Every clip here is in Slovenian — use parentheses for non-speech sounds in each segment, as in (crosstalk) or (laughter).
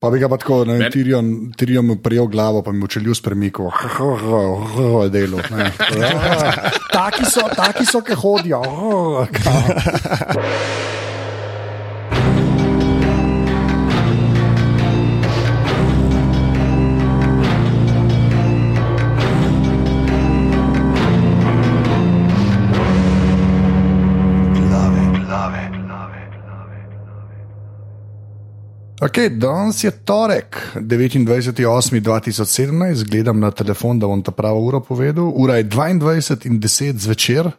Pa bi ga pa tako, ne vem, Tirion, Tirion prijel glavo, pa mi učelju spremikal, delo. (laughs) Taki so, taki so, ki hodijo. (laughs) Okay, danes je torek, 29.8.2017, gledam na telefon, da bom ta pravo uro povedal. Ura je 22 in 10 zvečer,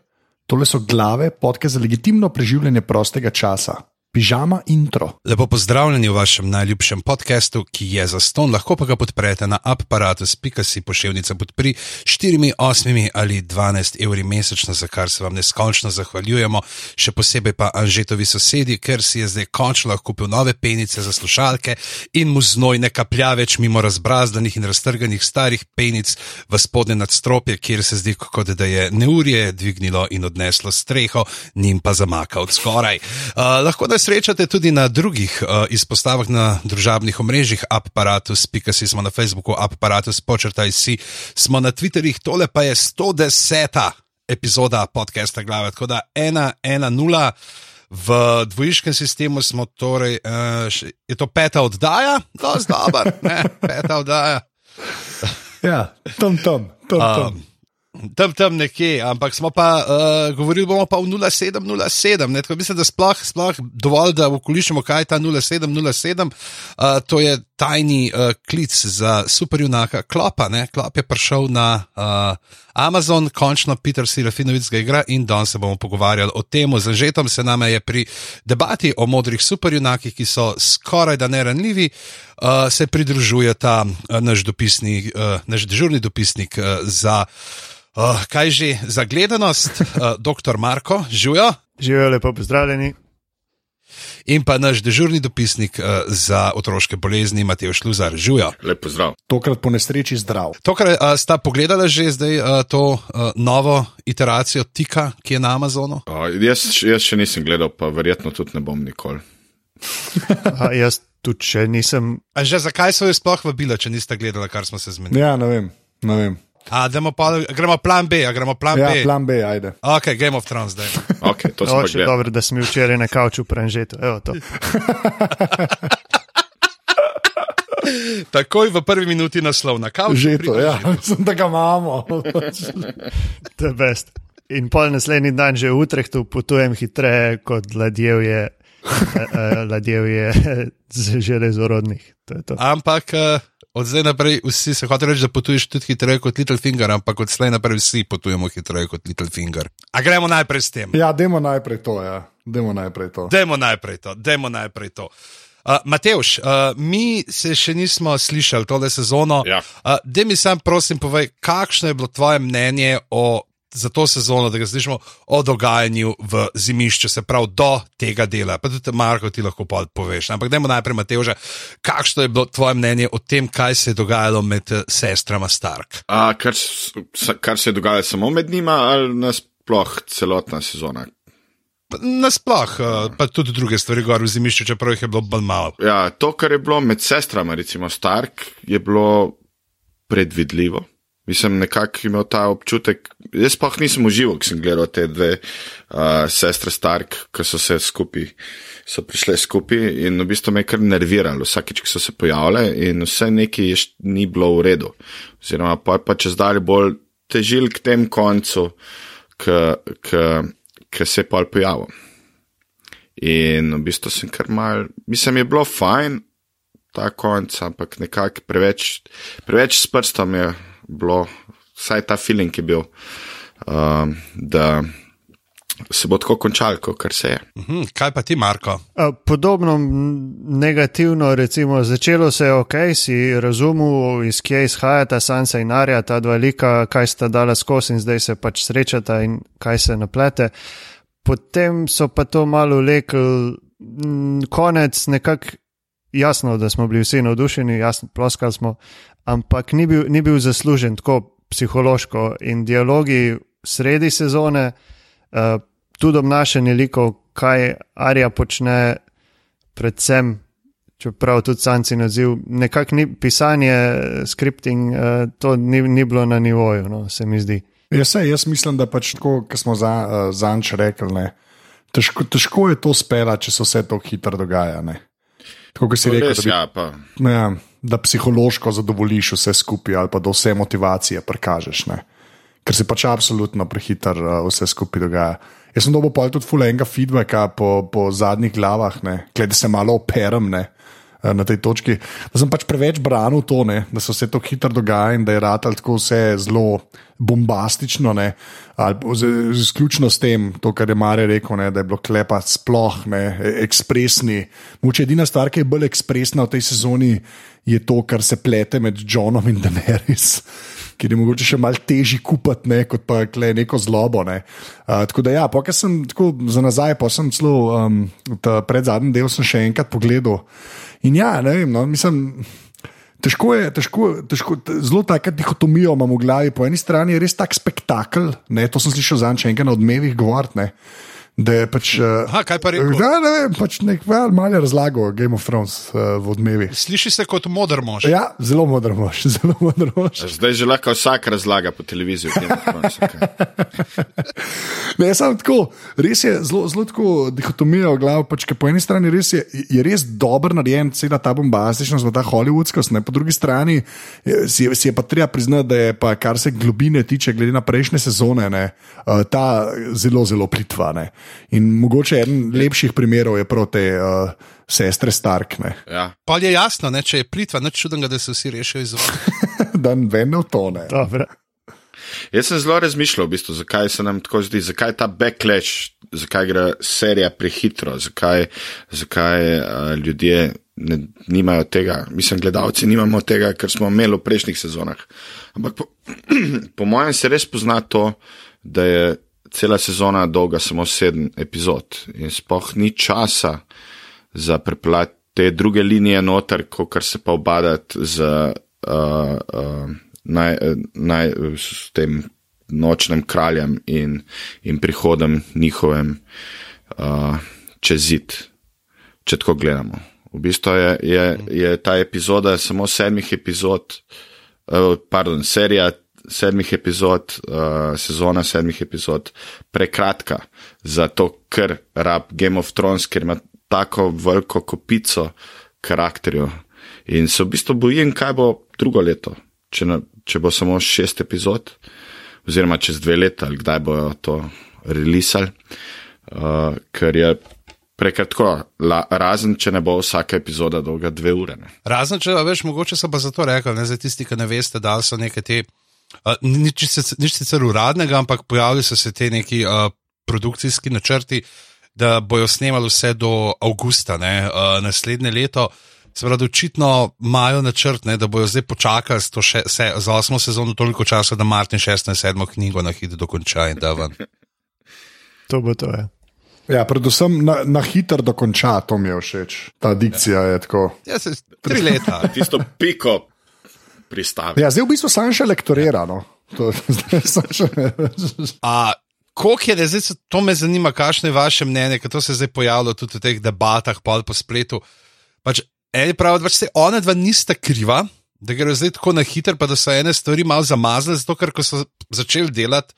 tole so glave, podke za legitimno preživljanje prostega časa. Pižama intro. Lepo pozdravljeni v vašem najljubšem podkastu, ki je za ston, lahko pa ga podprete na aparatus.si pošiljnica podpri 4, 8 ali 12 evri mesečno, za kar se vam neskončno zahvaljujemo, še posebej pa Anžetovi sosedi, ker si je zdaj končno lahko kupil nove penice za slušalke in mu znoj ne kaplja več mimo razbrazdanih in raztrganih starih penic v spodnje nadstropje, kjer se zdi, kot da je neurje dvignilo in odneslo streho, njim pa zamaka od skoraj. Uh, srečate tudi na drugih uh, izpostavah na družabnih omrežjih, aparatus.com, smo na Facebooku, aparatus, počrtaj si, smo na Twitterjih, tole pa je 110. epizoda podcasta Glave, tako da 1-1-0. V dvojiškem sistemu smo torej, uh, je to peta oddaja, zelo dobro, peta oddaja. Ja, tam, tam, tam. tam. Um, tam, tam nekje, ampak smo pa uh, govorili bomo pa v 0707. Mislim, da sploh, sploh dovolj, da okolišemo, kaj je ta 0707. Uh, to je tajni uh, klic za superjunaka Klopa. Ne? Klop je prišel na uh, Amazon, končno Peter Sirafinovic ga igra in danes se bomo pogovarjali o tem. Z Anžetom se nam je pri debati o modrih superjunakih, ki so skoraj da neranljivi, uh, se pridružuje ta uh, naš, dopisni, uh, naš dežurni dopisnik uh, za. Uh, kaj že za gledanost, uh, doktor Marko, živijo? Živijo lepo, pozdravljeni. In pa naš dežurni dopisnik uh, za otroške bolezni, Matej Šluzar, živijo. Lepo zdrav. Tokrat po nesreči zdrav. Tokrat uh, sta pogledala že zdaj uh, to uh, novo iteracijo Tika, ki je na Amazonu? Uh, jaz, jaz še nisem gledal, pa verjetno tudi ne bom nikoli. (laughs) uh, jaz tudi še nisem. A že zakaj so jo sploh vabila, če niste gledali, kar smo se zmenili? Ja, ne vem. Ne vem. A, pa, gremo plan B, a gremo plan ja, B. Plan B, ajde. Ok, Game of Thrones, zdaj. (laughs) Okay, to je že dobro, da smo včeraj na kauču prenžeti. (laughs) Takoj v prvi minuti naslov na kauču. Že to, ja, mislim, da ga imamo. To je best. In pol naslednji dan že v Utrehtu potujem hitreje kot ladjevje, (laughs) ladjevje z železorodnih. Ampak. Od zdaj naprej vsi se hoče reči, da potuješ tudi hitreje kot Little Finger, ampak od zdaj naprej vsi potujemo hitreje kot Little Finger. A gremo najprej s tem? Ja, demo najprej to, ja. Demo najprej to. Demo najprej to, demo najprej to. Uh, Matejš, uh, mi se še nismo slišali tole sezono. Ja. Uh, Dej mi sam, prosim, povej, kakšno je bilo tvoje mnenje o za to sezono, da ga slišimo o dogajanju v zimišču, se pravi do tega dela. Pa tudi Marko ti lahko poveš. Ampak dajmo najprej, Matej, kakšno je bilo tvoje mnenje o tem, kaj se je dogajalo med eh, sestrama Stark? A, kar, kar se je dogajalo samo med njima ali nasploh celotna sezona? Nasploh, eh, pa tudi druge stvari, gor v zimišču, čeprav jih je bilo bolj malo. Ja, to, kar je bilo med sestrama, recimo Stark, je bilo predvidljivo. Mislim, nekako imel ta občutek. Jaz pa nisem užival, ko sem gledal te dve uh, sestre Stark, ki so se skupaj, so prišle skupaj in v bistvu me je kar nerviralo, vsakeč, ko so se pojavile in vse nekaj je ni bilo v redu. Oziroma, pa, pa če zdaj bolj težil k tem koncu, ki se je pa pojavil. In v bistvu sem kar mal, mislim, je bilo fajn ta konc, ampak nekako preveč, preveč s prstom je bilo, vsaj ta feeling je bil, um, da se bo tako končalo, kot se je. Mhm, kaj pa ti, Marko? Podobno negativno, recimo, začelo se je ok, si razumel, iz kje izhajata Sansa in Arja, ta dva lika, kaj sta dala skozi in zdaj se pač srečata in kaj se naplete. Potem so pa to malo lekli, konec nekako. Jasno, da smo bili vsi navdušeni, jasno, ploskali smo, ampak ni bil, ni bil zaslužen tako psihološko in dialogi sredi sezone, uh, tudi obnašanje likov, kaj Arja počne, predvsem čeprav tudi sanci naziv, nekako ni pisanje, skripting, uh, to ni, ni bilo na nivoju, no, se mi zdi. Ja, sej, jaz mislim, da pač tako, kot smo za, uh, zanč rekli, ne, težko, težko je to spela, če se vse to hitro dogaja. Ne. Tako kot si To rekel, res, bi, ja, pa. ja, da psihološko zadovoljiš vse skupaj, ali pa da vse motivacije prikažeš. Ne. Ker se pač absolutno prehiter uh, vse skupaj dogaja. Jaz sem dobil pa tudi fulenga feedbacka po, po zadnjih glavah, glede se malo operem ne, na tej točki. Da sem pač preveč branil to, ne, da se vse to hitro dogaja in da je rad tako vse zelo bombastično. Ne, ali z, z, izključno s tem, to, kar je Mare rekel, ne, da je bilo klepa sploh ne, e- ekspresni. Moče edina stvar, ki je bolj ekspresna v tej sezoni, je to, kar se plete med Johnom in Daenerys. (laughs) Ker je mogoče še malo težje kupiti, ne, kot pa kle neko zlobo. Ne. Uh, tako da, ja, pokaj sem tako za nazaj, pa sem celo um, pred zadnjim delom še enkrat pogledal. In ja, ne vem, no, mislim. Težko je, težko, težko, zelo tako dihotomijo imamo v glavi. Po eni strani je res tak spektakel, ne, to sem slišal za enkrat na odmevih govoriti. Da je pač. Aha, kaj pa rekel? Da, ne vem, pač nek malo razlago Game of Thrones uh, v odmevih. Sliši se kot modr mož. Ja, zelo modro mož, (laughs) zelo modro mož. Zdaj že lahko vsak razlaga po televiziji. Thrones. (laughs) Ne, samo tako, res je zelo, zelo tako dihotomija v glavi. Pač, po eni strani res je, je res dobro narejen, cela ta bombastičnost, ta hollywoodskost, ne, po drugi strani je, si, je, si je pa treba priznati, da je, pa, kar se globine tiče, glede na prejšnje sezone, ne, ta zelo, zelo plitva. Ne. In mogoče eden lepših primerov je prav te uh, sestre Stark, ne, ja. Pa je jasno, ne, če je plitva, nič čudnega, da se vsi rešijo iz vode. (laughs) da ne vem, v tone. Dobro. Jaz sem zelo razmišljal, v bistvu, zakaj se nam tako zdi, zakaj ta backlash, zakaj gre serija prehitro, zakaj, zakaj uh, ljudje ne, nimajo tega. Mislim, gledalci nimamo tega, kar smo imeli v prejšnjih sezonah. Ampak po, (clears throat) po mojem se res pozna to, da je cela sezona dolga samo sedem epizod in spoh ni časa za preplati te druge linije noter, kot kar se pa obadati z. Uh, uh, naj, naj, s tem nočnim kraljem in, in prihodom njihovem uh, čez zid, če tako gledamo. V bistvu je, je, je ta epizoda samo sedmih epizod, uh, pardon, serija sedmih epizod, uh, sezona sedmih epizod, prekratka za to, ker rab Game of Thrones, ker ima tako veliko kopico karakterjev. In se v bistvu bojim, kaj bo drugo leto, če, na, če bo samo šest epizod, oziroma čez dve leta, ali kdaj bojo to releasali, uh, ker je prekratko, la, razen če ne bo vsaka epizoda dolga dve ure. Ne. Razen, če veš, mogoče so pa zato rekli, ne za tisti, ki ne veste, da so neke te, uh, nič, sicer- nič sicer uradnega, ampak pojavili so se te neki uh, produkcijski načrti, da bojo snemali vse do avgusta ne, uh, naslednje leto. Se pravi, da očitno imajo načrt, ne, da bojo zdaj počakali še, se, za osmo sezono toliko časa, da Martin 6. in 7. knjigo na hitro dokonča in da ven. (laughs) To bo to. Ja. Ja, predvsem na, na hitro dokonča, to mi je všeč. Ta dikcija je tako. Ja, se, tri leta. (laughs) Tisto piko pristavi. Ja, zdaj v bistvu sam še lektorira. No. To, (laughs) še, A, koliko je, da zdaj, se- to me zanima, kakšno je vaše mnenje, ker to se je zdaj pojavilo tudi v teh debatah, pol po spletu. Pač, eni pravijo, da se ona dva nista kriva, da gre zdaj tako na hiter, pa da so ene stvari malo zamazali, zato ker ko so začeli delati.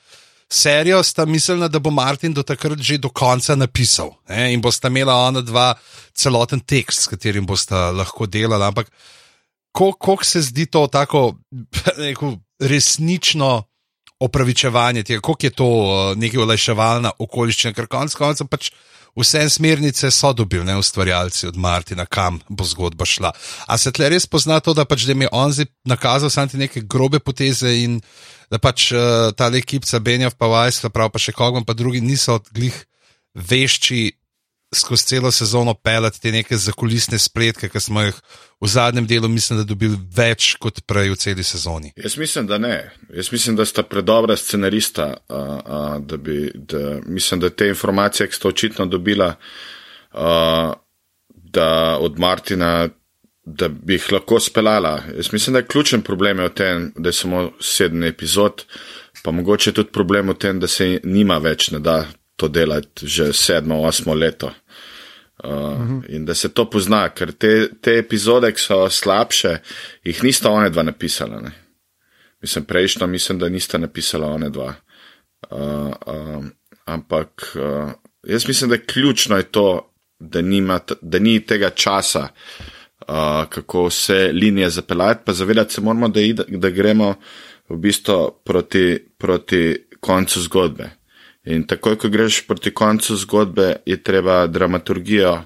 Serijo sta mislila, da bo Martin do takrat že do konca napisal ne? in bosta imela ona dva celoten tekst, s katerim bosta lahko delala. Ampak koliko se zdi to tako (laughs) neko resnično opravičevanje tega, koliko je to uh, nekaj olajševalna okoliščina, ker konec koncev pač vse smernice so dobili, ne ustvarjalci od Martina, kam bo zgodba šla. A se tle res pozna to, da pač da mi je on zdaj nakazal samo te neke grobe poteze in da pač uh, ta ekipca Benjov pa Vajs, prav pa še Kogman pa drugi niso glih vešči skozi celo sezono pelati te neke zakulisne spletke, ki smo jih v zadnjem delu, mislim, da dobili več kot prej v celi sezoni. Jaz mislim, da ne. Jaz mislim, da sta predobra scenarista, a, a, da bi, da, mislim, da te informacije, ki sta očitno dobila a, da od Martina, da bi jih lahko speljala. Jaz mislim, da je ključen problem je v tem, da je samo sedem epizod, pa mogoče tudi problem v tem, da se nima več, ne da to delati že sedmo, osmo leto. Uh, uh -huh. In da se to pozna, ker te, te epizode, ki so slabše, jih nista one dva napisala. Ne? Mislim, prejšnjo mislim, da nista napisala one dva. Uh, uh, ampak uh, jaz mislim, da ključno je to, da, nima, da ni tega časa, uh, kako vse linije zapeljati, pa zavedati se moramo, da, ide, da gremo v bistvu proti, proti koncu zgodbe. In takoj, ko greš proti koncu zgodbe, je treba dramaturgijo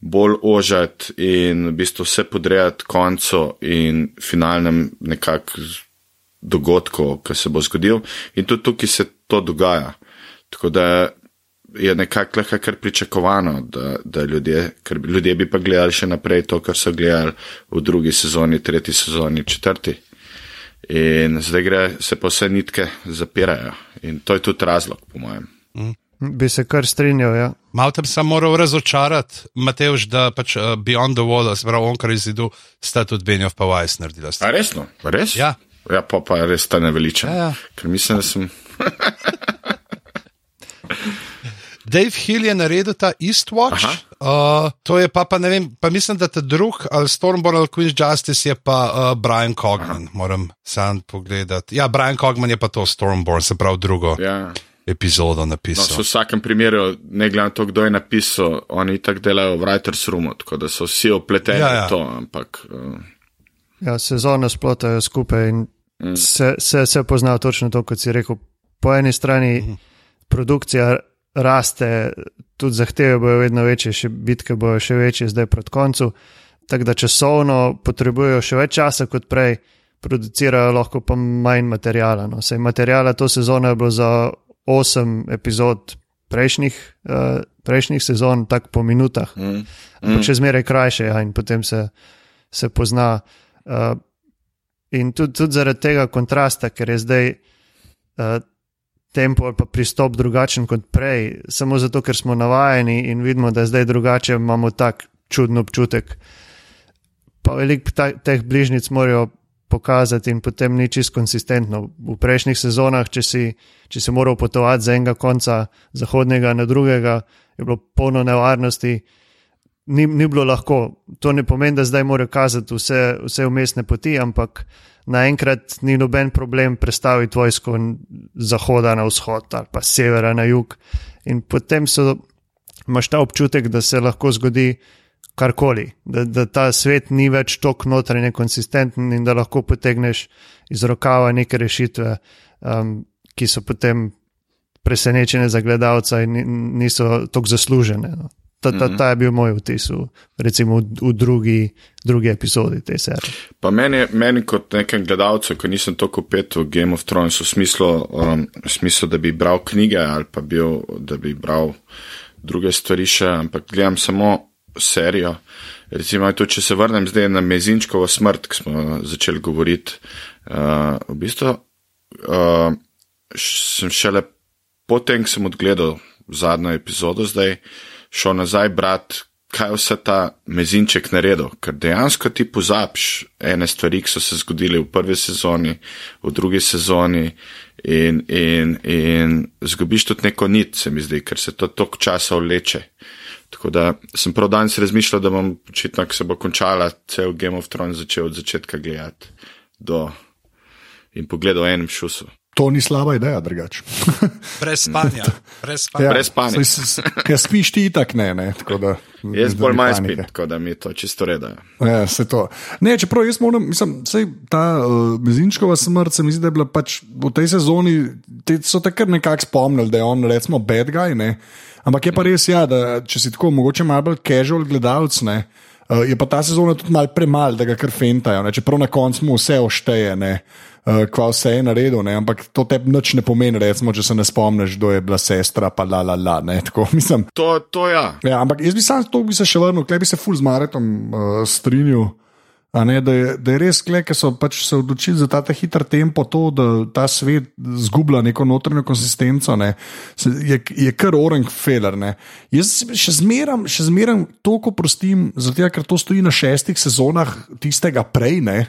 bolj ožati in v bistvu vse podrejati koncu in finalnem nekak dogodku, ki se bo zgodil. In tudi tukaj se to dogaja. Tako da je nekako lahko kar pričakovano, da, da ljudje, ker ljudje bi pa gledali še naprej to, kar so gledali v drugi sezoni, tretji sezoni, četrti. In zdaj gre, se pa vse nitke zapirajo. In to je tudi razlog, po mojem. Mm. Bi se kar strinjal. Ja. Malo tam sem moral razočarati, Mateoš, da pač uh, Beyond the Wall, zelo onkar izidu, sta tudi Benjov pa Vajs naredila. A resno? Res? Ja. Ja, pa, pa res ta neveliča. Ja, ja. Ker mislim, da sem. (laughs) Dave Hill je naredil ta Eastwatch, uh, to je pa, pa ne vem, pa mislim, da ta drug, ali Stormborn ali Queen's Justice je pa uh, Brian Cogman, Aha. moram sam pogledati. Ja, Brian Cogman je pa to Stormborn, se pravi drugo. Ja. Epizodo napisal. No, v vsakem primeru, ne glede na to, kdo je napisal, oni tako delajo v Writer's Room, tako da so vsi opleteni ja, ja. v to. Ampak, uh... Ja, sezone splotajo skupaj in mm. se, se, se pozna točno to, kot si rekel. Po eni strani mm. produkcija raste, tudi zahteve bojo vedno večje, še bitke bojo še večje, zdaj proti koncu. Tako da časovno potrebujejo še več časa kot prej, producirajo lahko pa manj materijala. No. Sej materijala to sezono je bilo za 8 epizod prejšnjih, uh, prejšnjih sezon, tako po minutah, mm. Mm. če zmeraj krajše, ja, in potem se, se pozna. Uh, in tudi, tudi zaradi tega kontrasta, ker je zdaj. Uh, tempo ali pa pristop drugačen kot prej, samo zato, ker smo navajeni in vidimo, da je zdaj drugače, imamo tak čuden občutek. Pa veliko teh bližnjic morajo pokazati in potem ni čisto konsistentno. V prejšnjih sezonah, če si, če si moral potovati z enega konca zahodnega na drugega, je bilo polno nevarnosti. Ni, ni bilo lahko. To ne pomeni, da zdaj morajo kazati vse, vse umestne poti, ampak naenkrat ni noben problem predstaviti vojsko z zahoda na vzhod ali pa severa na jug. In potem so, imaš ta občutek, da se lahko zgodi karkoli, da, da ta svet ni več tako notranje konsistenten in da lahko potegneš iz rokava neke rešitve, um, ki so potem presenečene za gledalca in niso tako zaslužene. No. Ta, ta, mhm. ta je bil moj vtis, v, recimo v, v drugi, drugi epizodi te serije. Pa meni, meni kot nekem gledalcu, ki nisem tako pet v Game of Thrones, v smislu, um, v smislu, da bi bral knjige ali pa bil, da bi bral druge stvari še, ampak gledam samo serijo. Recimo, to, če se vrnem zdaj na Mezinčkovo smrt, ki smo začeli govoriti, uh, v bistvu uh, sem šele potem, ko sem odgledal zadnjo epizodo zdaj šel nazaj brati, kaj vse ta mezinček naredil, ker dejansko ti pozabiš ene stvari, ki so se zgodile v prvi sezoni, v drugi sezoni in, in, in zgubiš tudi neko nit, se mi zdi, ker se to tok časa vleče. Tako da sem prav danes razmišljal, da bom očitno, ko se bo končala cel Game of Thrones, začel od začetka gledati do in pogledal enem šusu. To ni slaba ideja, drugače. (laughs) Brez spanja. Brez spanja. Ja, Brez spanja. Ja, spiš ti tak, ne, ne. Da, jaz bolj manj spim, tako da mi to čisto reda. Ja, se to. Ne, čeprav jaz moram, mislim, sej, ta uh, mezinčkova smrt se mi zdi, da je bila pač v tej sezoni, te so takrat nekako spomnili, da je on, recimo, bad guy, ne. Ampak je pa res, ja, da če si tako mogoče malo bolj casual gledalec, ne. Uh, je pa ta sezona tudi malo premalo, da ga kar fentajo, ne? čeprav na koncu mu vse ošteje. Ne? Uh, kva vse je naredil, ne? ampak to te nič ne pomeni, recimo, če se ne spomniš, kdo je bila sestra, pa la la la. (laughs) Tako, mislim, to, to ja. ja. Ampak jaz bi sam to bi se še vrnil, klej bi se full z Maretom uh, strinjal. Ne, da, je, da je res, ker so pač se odločili za ta hiter tempo, to, da ta svet zgublja neko notranjo konsistenco, ne, je, je kar orang feler. Ne. Jaz še zmeraj, še zmeraj toliko prostim, zato, ker to stoji na šestih sezonah tistega prej. Ne,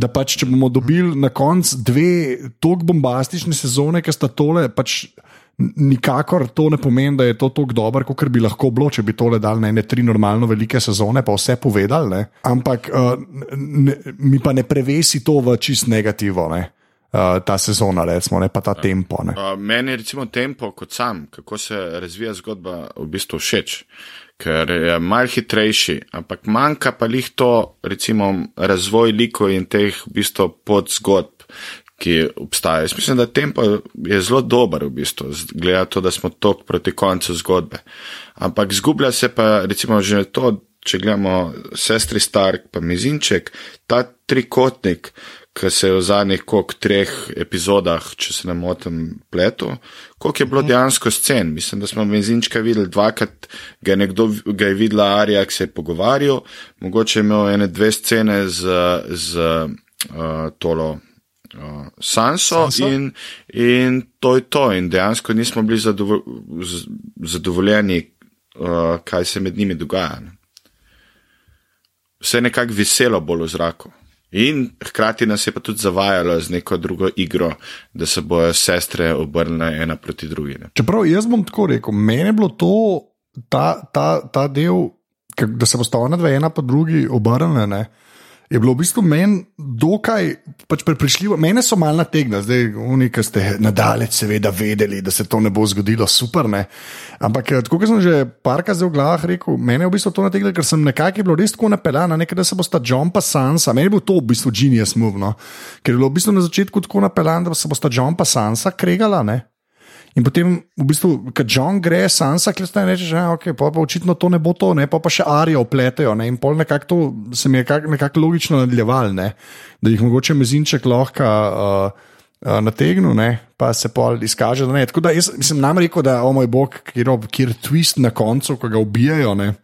da pač, če bomo dobili na koncu dve tako bombastične sezone, ki sta tole, pač nikakor to ne pomeni, da je to tako dobro, kot bi lahko bilo, če bi tole dal na ene tri normalno velike sezone, pa vse povedal. Ne? Ampak uh, ne, mi pa ne prevesi to v čist negativo. Ne? Uh, ta sezona, recimo, ne pa ta ja. tempo. Uh, meni je recimo tempo kot sam, kako se razvija zgodba, v bistvu všeč, ker je mal hitrejši, ampak manjka pa jih to, recimo, razvoj liko in teh v bistvu podzgodb, ki obstajajo. Jaz mislim, da tempo je zelo dober, v bistvu, glede to, da smo tok proti koncu zgodbe. Ampak zgublja se pa, recimo, že to, če gledamo sestri Stark, pa Mizinček, ta trikotnik, ki se je v zadnjih kok treh epizodah, če se ne motim, pletu, koliko je bilo mhm. dejansko scen. Mislim, da smo Mizinčka videli dvakrat, ga je nekdo, ga je videla Arija, ki se je pogovarjal, mogoče je imel ene dve scene z, z uh, tolo uh, Sanso, Sanso? In, in to je to. In dejansko nismo bili zadovo zadovoljeni, uh, kaj se med njimi dogaja. Ne. Vse je nekako veselo bolj v zraku. In hkrati nas je pa tudi zavajalo z neko drugo igro, da se bojo sestre obrnile ena proti drugi. Ne. Čeprav jaz bom tako rekel, meni je bilo to, ta, ta, ta del, da se bo sta ona dve ena pa drugi obrnile je bilo v bistvu meni dokaj pač prepričljivo. Mene so malo nategnili, zdaj oni, ki ste nadalje, seveda, vedeli, da se to ne bo zgodilo, super. Ne? Ampak, eh, kot sem že parkrat zdaj v glavah rekel, mene je v bistvu to nategnilo, ker sem nekako bil res tako napeljana, nekaj, da se bo sta John pa Sansa, meni je bil to v bistvu genius move, no? ker je bilo v bistvu na začetku tako napeljana, da se bo sta John pa Sansa kregala. Ne? In potem, v bistvu, ko John gre, Sansa, ki ste reči, da okay, pa, pa očitno to ne bo to, ne, pa, pa še Arijo opletejo. Ne, in pol nekako to se mi je nekako nekak logično nadaljeval, ne, da jih mogoče mezinček lahko uh, uh, nategnil, ne, pa se pol izkaže. Da ne. Tako da jaz sem nam rekel, da oh moj bog, kjer je twist na koncu, ko ga ubijajo. Ne.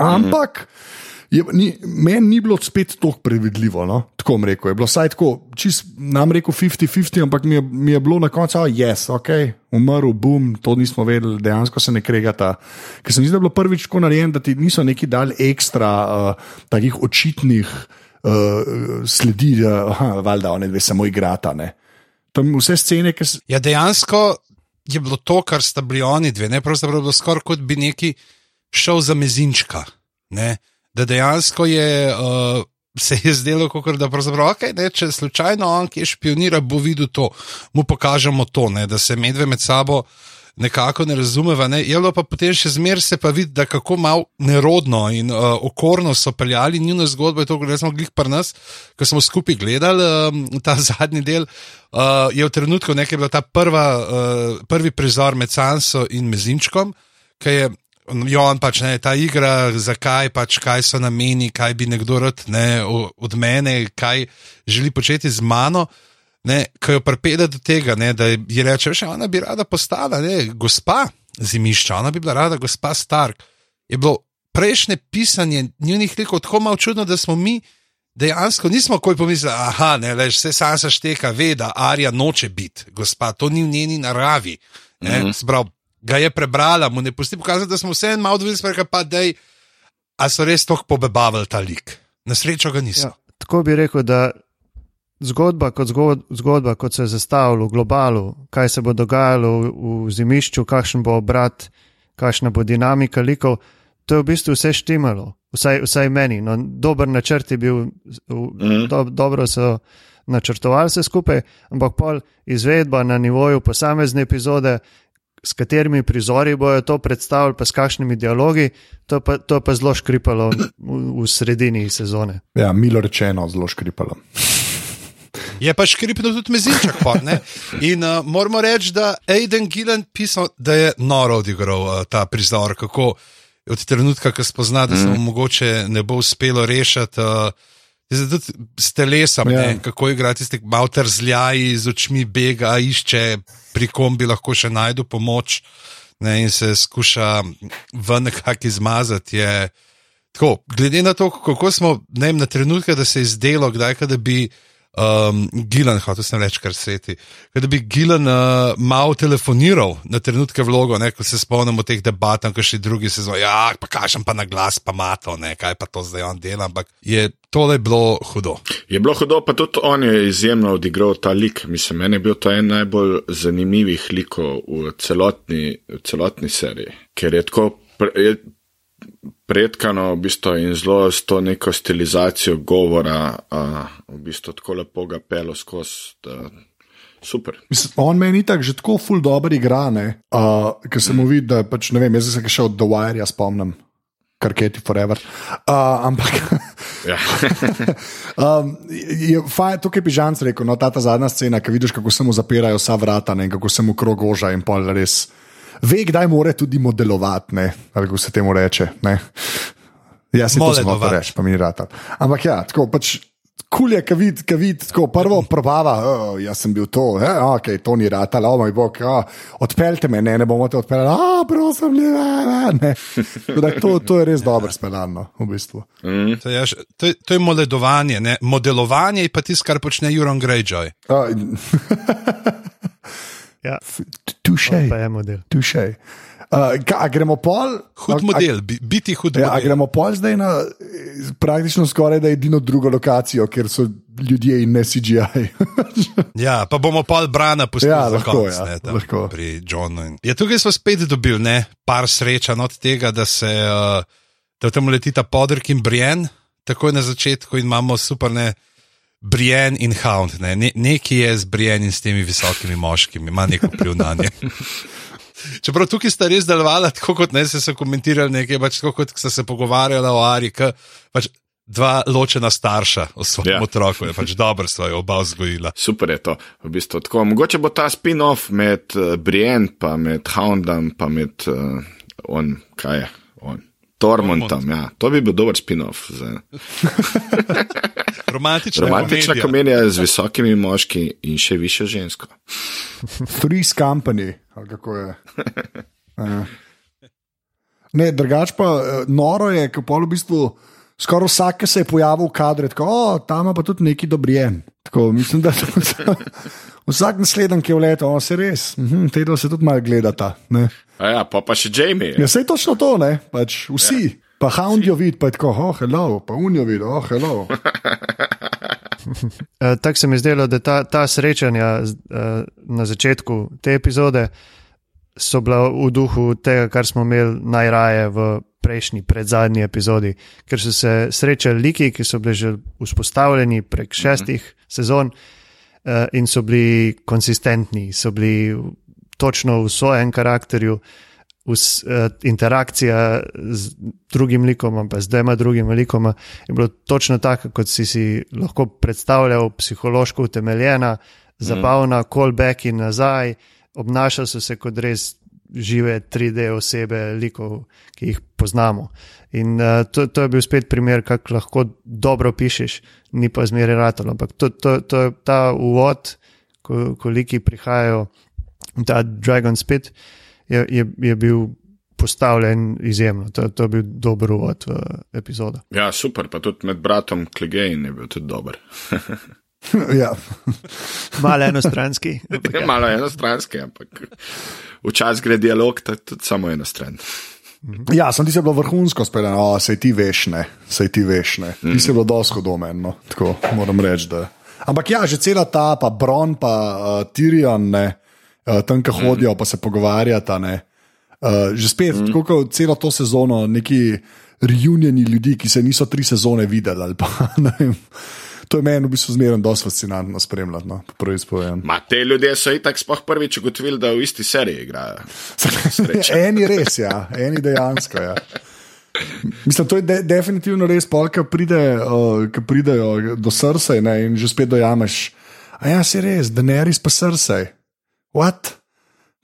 Ampak. Mm -hmm. Meni ni bilo spet tako predvidljivo. No? Tako vam rekel. Je bilo vsaj tako, čist nam rekel 50-50, ampak mi je, mi je bilo na koncu, da je yes, ok, umrl, boom, to nismo vedeli, dejansko se ne kregata. Ker se mi zdi, da je bilo prvič tako narejeno, da ti niso neki dali ekstra uh, takih očitnih uh, sledi, da uh, oni dve samo igrata. Ne? Tam vse scene, ki so. Ja, dejansko je bilo to, kar sta bili oni dve, ne pravzaprav bilo skoraj kot bi neki šel za mezinčka. Ne? Da dejansko je, uh, se je zdelo, kot da okay, ne, če slučajno on, ki špionira, bo videl to, mu pokažemo to, ne, da se medve med sabo. Nekako ne razumeva, ne? je bilo pa potem še zmeraj se pa vidi, da kako malo nerodno in uh, okorno so peljali njihovo zgodbo. Je to, kar smo glih pri nas, ko smo skupaj gledali um, ta (laughs) zadnji del. Uh, je v trenutku nekaj bila ta prva, uh, prvi prizor med Sanso in Mezinčkom, ki je Jo, on pač ne, ta igra, zakaj pač, kaj so nameni, kaj bi nekdo rad ne, od mene, kaj želi početi z mano. Ko jo pripede do tega, ne, da ji reče, da ona bi rada postala ne, gospa zimišča, ona bi bila rada gospa Stark. Je bilo prejšnje pisanje njihovih likov tako malo čudno, da smo mi dejansko nismo koj pomislili, aha, ne, veš, vse sansa šteka, ve, da Arja noče biti gospa, to ni v njeni naravi. Mm -hmm ga je prebrala, mu ne pusti pokazati, da smo vse en malo odvisni, pa da je, a so res toliko pobebavili ta lik. Na srečo ga niso. Ja, tako bi rekel, da zgodba kot, zgod, zgodba, kot se je zastavila v globalu, kaj se bo dogajalo v, v zimišču, kakšen bo obrat, kakšna bo dinamika likov, to je v bistvu vse štimalo, vsaj, vsaj meni. No, dober načrt je bil, mhm. do, dobro so. Načrtovali se skupaj, ampak pol izvedba na nivoju posamezne epizode s katerimi prizori bojo to predstavili, pa s kakšnimi dialogi, to pa, to pa zelo škripalo v, v sredini sezone. Ja, milo rečeno, zelo škripalo. Je pa škripno tudi mezinček. Pa, In uh, moramo reči, da je Aiden Gillen pisal, da je noro odigral uh, ta prizor, kako od trenutka, ko spozna, da se mu mm. mogoče ne bo uspelo rešiti. Uh, Zdaj, tudi s telesom, ja. ne, kako igrati, ste malo trzljaji, z očmi bega, išče, pri kom bi lahko še najdel pomoč ne, in se skuša v nekako izmazati. Je, tako, glede na to, kako smo ne, na trenutke, da se je zdelo, kdaj, da bi um, Gilan, sem reči, kar sveti. Da bi Gilan uh, malo telefoniral na trenutke vlogo, ne, ko se spomnimo teh debat, ko še drugi se zvojo, ja, pa kažem pa na glas, pa mato, ne, kaj pa to zdaj on dela, ampak je tole bilo hudo. Je bilo hudo, pa tudi on je izjemno odigral ta lik. Mislim, meni je bil to en najbolj zanimivih likov v celotni, v celotni seriji, ker je tako pre, je predkano v bistvu in zelo s to neko stilizacijo govora, a, v bistvu tako lepo ga pelo skozi. da- Super. Mislim, on meni tako že tako ful dobro igra, uh, ker se mu vidi, da pač, ne vem, jaz sem se še od The Wire ja spomnim, karketi forever. Uh, ampak (laughs) Ja. (laughs) um, je fajn, tukaj bi Žanc rekel, no, ta, ta zadnja scena, ki vidiš, kako se mu zapirajo vsa vrata ne, in kako se mu krog oža in pol res. Ve, kdaj mora tudi modelovati, ne, ali kako se temu reče. Ne. Ja, se to Moledovat. reči, pa mi ni rata. Ampak ja, tako pač. Kul je, ki vidi, ki vidi, tako prvo probava, oh, jaz sem bil to, eh, ok, to ni rata, oh moj bog, oh, odpeljte me, ne, ne bomo te odpeljali, ah, prosim, ne, ne, ne. Tako To, to je res dobro speljano, v bistvu. To je, to je, to je moledovanje, ne? modelovanje je pa tisto, kar počne Juron Greyjoy. Uh, (laughs) Ja, Tušej, pa je model. tušej. Uh, ka, a gremo pol? Hud a- a- model, bi, biti hud Ja, a model. gremo pol zdaj na praktično skoraj da edino drugo lokacijo, kjer so ljudje in ne CGI. (laughs) Ja, pa bomo pol Brana pustili Ja, za lahko, konec, ja, ne, tam lahko. pri Johnu. in- Ja, tukaj smo spet dobili ne, par srečanj od tega, da se uh, da v tem letita Podrk in Brian, takoj na začetku in imamo super ne. Brian in Hound, ne. ne, neki je z Brian in s temi visokimi moškimi, ima neko vpliv na nje. (laughs) Čeprav tukaj sta res delovala tako, kot ne se so komentirali, nekaj pač tako, kot sta se pogovarjala o Ari, ki pač dva ločena starša o svojem Ja. yeah. otroku, je pač dobro sta jo oba vzgojila. Super je to. V bistvu, tako, mogoče bo ta spin-off med uh, Brienne, pa med Houndom, pa med uh, on, kaj je. Tormontom, ja. To bi bil dober spin-off. Za (laughs) Romantična, romantična komedija. komedija z visokimi moški in še više žensko. (laughs) Three's Company, ali kako je. Ja. Ne, drugač pa eh, noro je, pol v bistvu skoraj vsak, ki se je pojavil v kadru, tako, o, tam ima pa tudi neki dobrijen. Tako, mislim, da (laughs) vsak naslednji, ki je vletel, o, se res, mhm, te dol se tudi malo gledata. Ne. A ja, pa, pa še Jamie. Ja, sej točno to, ne, pač vsi. Ja. Pa Hound jo vidi, pa je tako, oh, hello, pa unijo vidi, oh, hello. Uh, (laughs) Tako se mi zdelo, da ta, ta srečanja uh, na začetku te epizode so bila v duhu tega, kar smo imeli najraje v prejšnji, predzadnji epizodi, ker so se srečali liki, ki so bili že vzpostavljeni prek šestih mm -hmm. sezon uh, in so bili konsistentni, so bili točno v svojem karakterju. Vs, uh, interakcija z drugim likom, pa z dvema drugima likoma, je bilo točno tako, kot si si lahko predstavljal, psihološko utemeljena, zabavna, callback in nazaj, obnašali so se kot res žive 3D osebe, likov, ki jih poznamo. In uh, to, to je bil spet primer, kako lahko dobro pišeš, ni pa zmeraj ratalo. Ampak to, to, to je ta uvod, ko, ko liki prihajajo, ta Dragon Spit je, je, je bil postavljen izjemno. To, to je bil dober uvod v epizodo. Ja, super, pa tudi med bratom Klegein je bil tudi dober. (laughs) (laughs) ja. Malo enostranski. ampak Je ja. malo enostranski, ampak včasih gre dialog tudi samo eno stran. Ja, sem ti se bilo vrhunsko speljano, oh, sej ti veš, ne, sej ti veš, ne. Ti si bilo dosto domenno, tako moram reči. Da. Ampak ja, že cela ta, pa Bron, pa uh, Tyrion, ne, uh, tam, ki hodijo, pa se pogovarjata, ne. Uh, že spet, mm. tako kot celo to sezono, neki reunjeni ljudi, ki se niso tri sezone videli. ali Pa, (laughs) ne vem. To je meni v bistvu zmerno dosti fascinantno spremljati, no, po prvi spojem. Ma te ljudje so itak sploh prvič ugotovili, da v isti seriji igrajo. (laughs) Eni res, ja, eni dejansko. Ja. Mislim, to je de definitivno res, pol, ki pride, uh, pridejo do srca in že spet dojameš. A ja, si res, da ne res pa srce. What?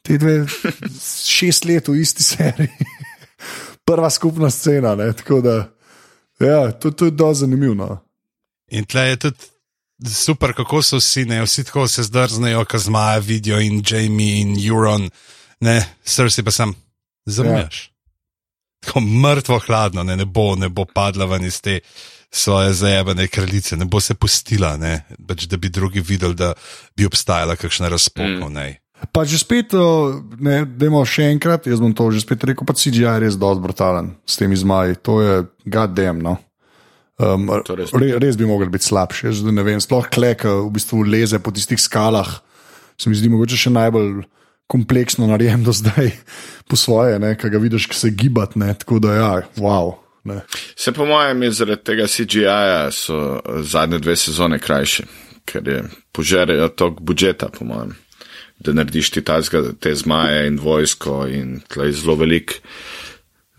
Te dve, (laughs) šest let v isti seriji, (laughs) prva skupna scena. Ne? Tako da, ja, to, to je dosti zanimivo. No. In tle je tudi super, kako so vsi, ne, vsi tako se zdrznejo, ko zmaja vidijo in Jamie in Euron, ne, srce pa sem, zamujaš. Ja. Tako mrtvo hladno, ne, ne, bo, ne bo padla ven iz te svoje zajebane kraljice, ne bo se pustila, ne, pač, da bi drugi videli, da bi obstajala kakšna razpoka v njej. Pa že spet, ne, dajmo še enkrat, jaz bom to že spet rekel, pa CGI je res dosti brutalen s temi zmaji, to je goddamn. No. Um, res. re, res bi mogli biti slabši. Jaz ne vem, sploh klek, v bistvu leze po tistih skalah. Se mi zdi mogoče še najbolj kompleksno narejen do zdaj, po svoje, ki ga vidiš, ki se gibati. ne, Tako da, ja, wow. Ne. Se po mojem je zaradi tega CGI-ja so eh, zadnje dve sezone krajše, ker je požerejo tok budžeta, po mojem, da narediš ti tazga, te zmaje in vojsko in tle je zelo velik.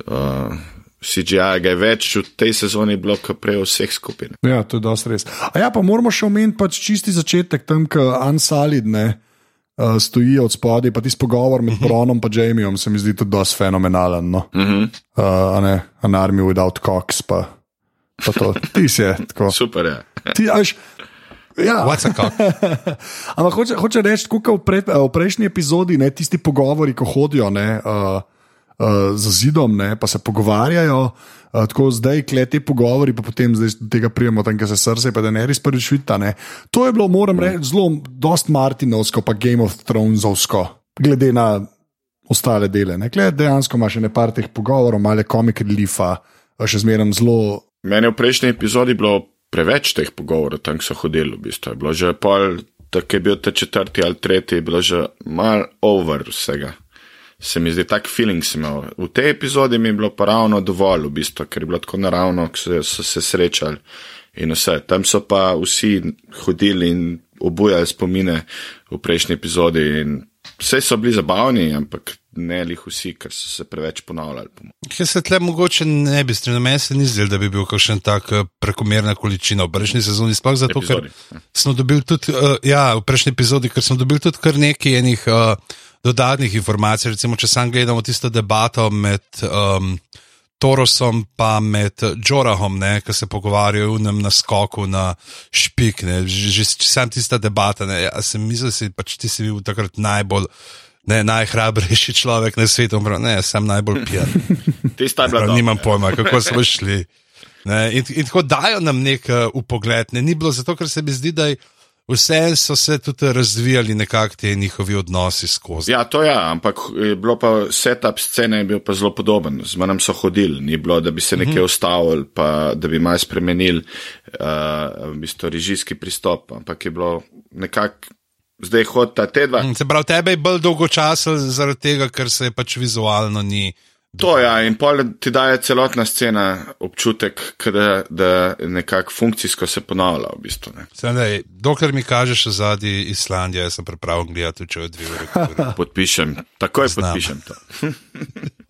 Uh, CGI ga je več v tej sezoni bilo, kot prej vseh skupin. Ja, to je dosti res. A ja, pa moramo še omeniti pač čisti začetek, tam, ko Ansalid ne. Uh, stoji od spodaj, pa tisti pogovor med Bronom in Jamieom se mi zdi tudi dosti fenomenalen. No? Uh -huh. uh, a ne, an army without cox, pa, pa to, ti si je tako. (laughs) Super je. Ti, až, ja, What's a cock? (laughs) Ampak hoče, hoče reči, kot v, pred, v prejšnji epizodi, ne, tisti pogovori, ko hodijo ne, uh, uh, za zidom, ne, pa se pogovarjajo. Uh, tako zdaj, kle te pogovori, pa potem zdaj tega prijemo, tam, ki se srce, pa da ne res prvič vidita. ne. To je bilo, moram reči, zelo, dost Martinovsko, pa Game of Thronesovsko, glede na ostale dele. ne. Kle, dejansko imaš še nekaj teh pogovorov, malo komik reliefa, uh, še zmeraj zelo. Meni v prejšnji epizodi bilo preveč teh pogovorov, tam so hodili, v bistvu. Je bilo že pol, tako je bil ta četrti ali tretji, je bilo že mal over vsega. Se mi zdi, tak feeling sem imel. V tej epizodi mi je bilo pa ravno dovolj, v bistvu, ker je bilo tako naravno, ko so, so se srečali in vse. Tam so pa vsi hodili in obujali spomine v prejšnji epizodi in vse so bili zabavni, ampak ne lih vsi, ker so se preveč ponavljali. Ker se tle mogoče ne bi strinjal, meni se ni zdelo, da bi bil kakšen tak eh, prekomerna količina v prejšnji sezoni, sploh zato, ker Epizodi. smo dobili tudi, uh, ja, v prejšnji epizodi, ker smo dobili tudi kar nekaj enih uh, dodatnih informacij. Recimo, če sam gledamo tisto debato med um, Torosom pa med Džorahom, ki se pogovarjajo v enem naskoku na špik. Ne, že, že sam tista debata, ne, ja, sem mislil, da si pač ti si bil takrat najbolj. Ne, najhrabrejši človek na svetu, ne, sem najbolj pijan. (laughs) Tista je bila Prav, dobra. nimam pojma, kako smo šli. Ne, in, in tako dajo nam nek uh, upogled. Ne, ni bilo zato, ker se mi zdi, da vse so se tudi razvijali nekako ti njihovi odnosi skozi. Ja, to ja, ampak je bilo pa setup scene je bil pa zelo podoben. Z menem so hodili, ni bilo, da bi se nekaj ustavili, pa da bi malo spremenili uh, v bistvu režijski pristop, ampak je bilo nekako, zdaj hodita te dva. Mm, Se pravi, tebe je bolj dolgo časa zaradi tega, ker se je pač vizualno ni. To je, ja, in pol ti daje celotna scena občutek, ke da, da nekako funkcijsko se ponavlja v bistvu. Ne. Sedaj, dokler mi kažeš zadnji Islandija, jaz sem pripravljen gledati, če je dve uri. (laughs) Podpišem, takoj Znam. podpišem to. (laughs)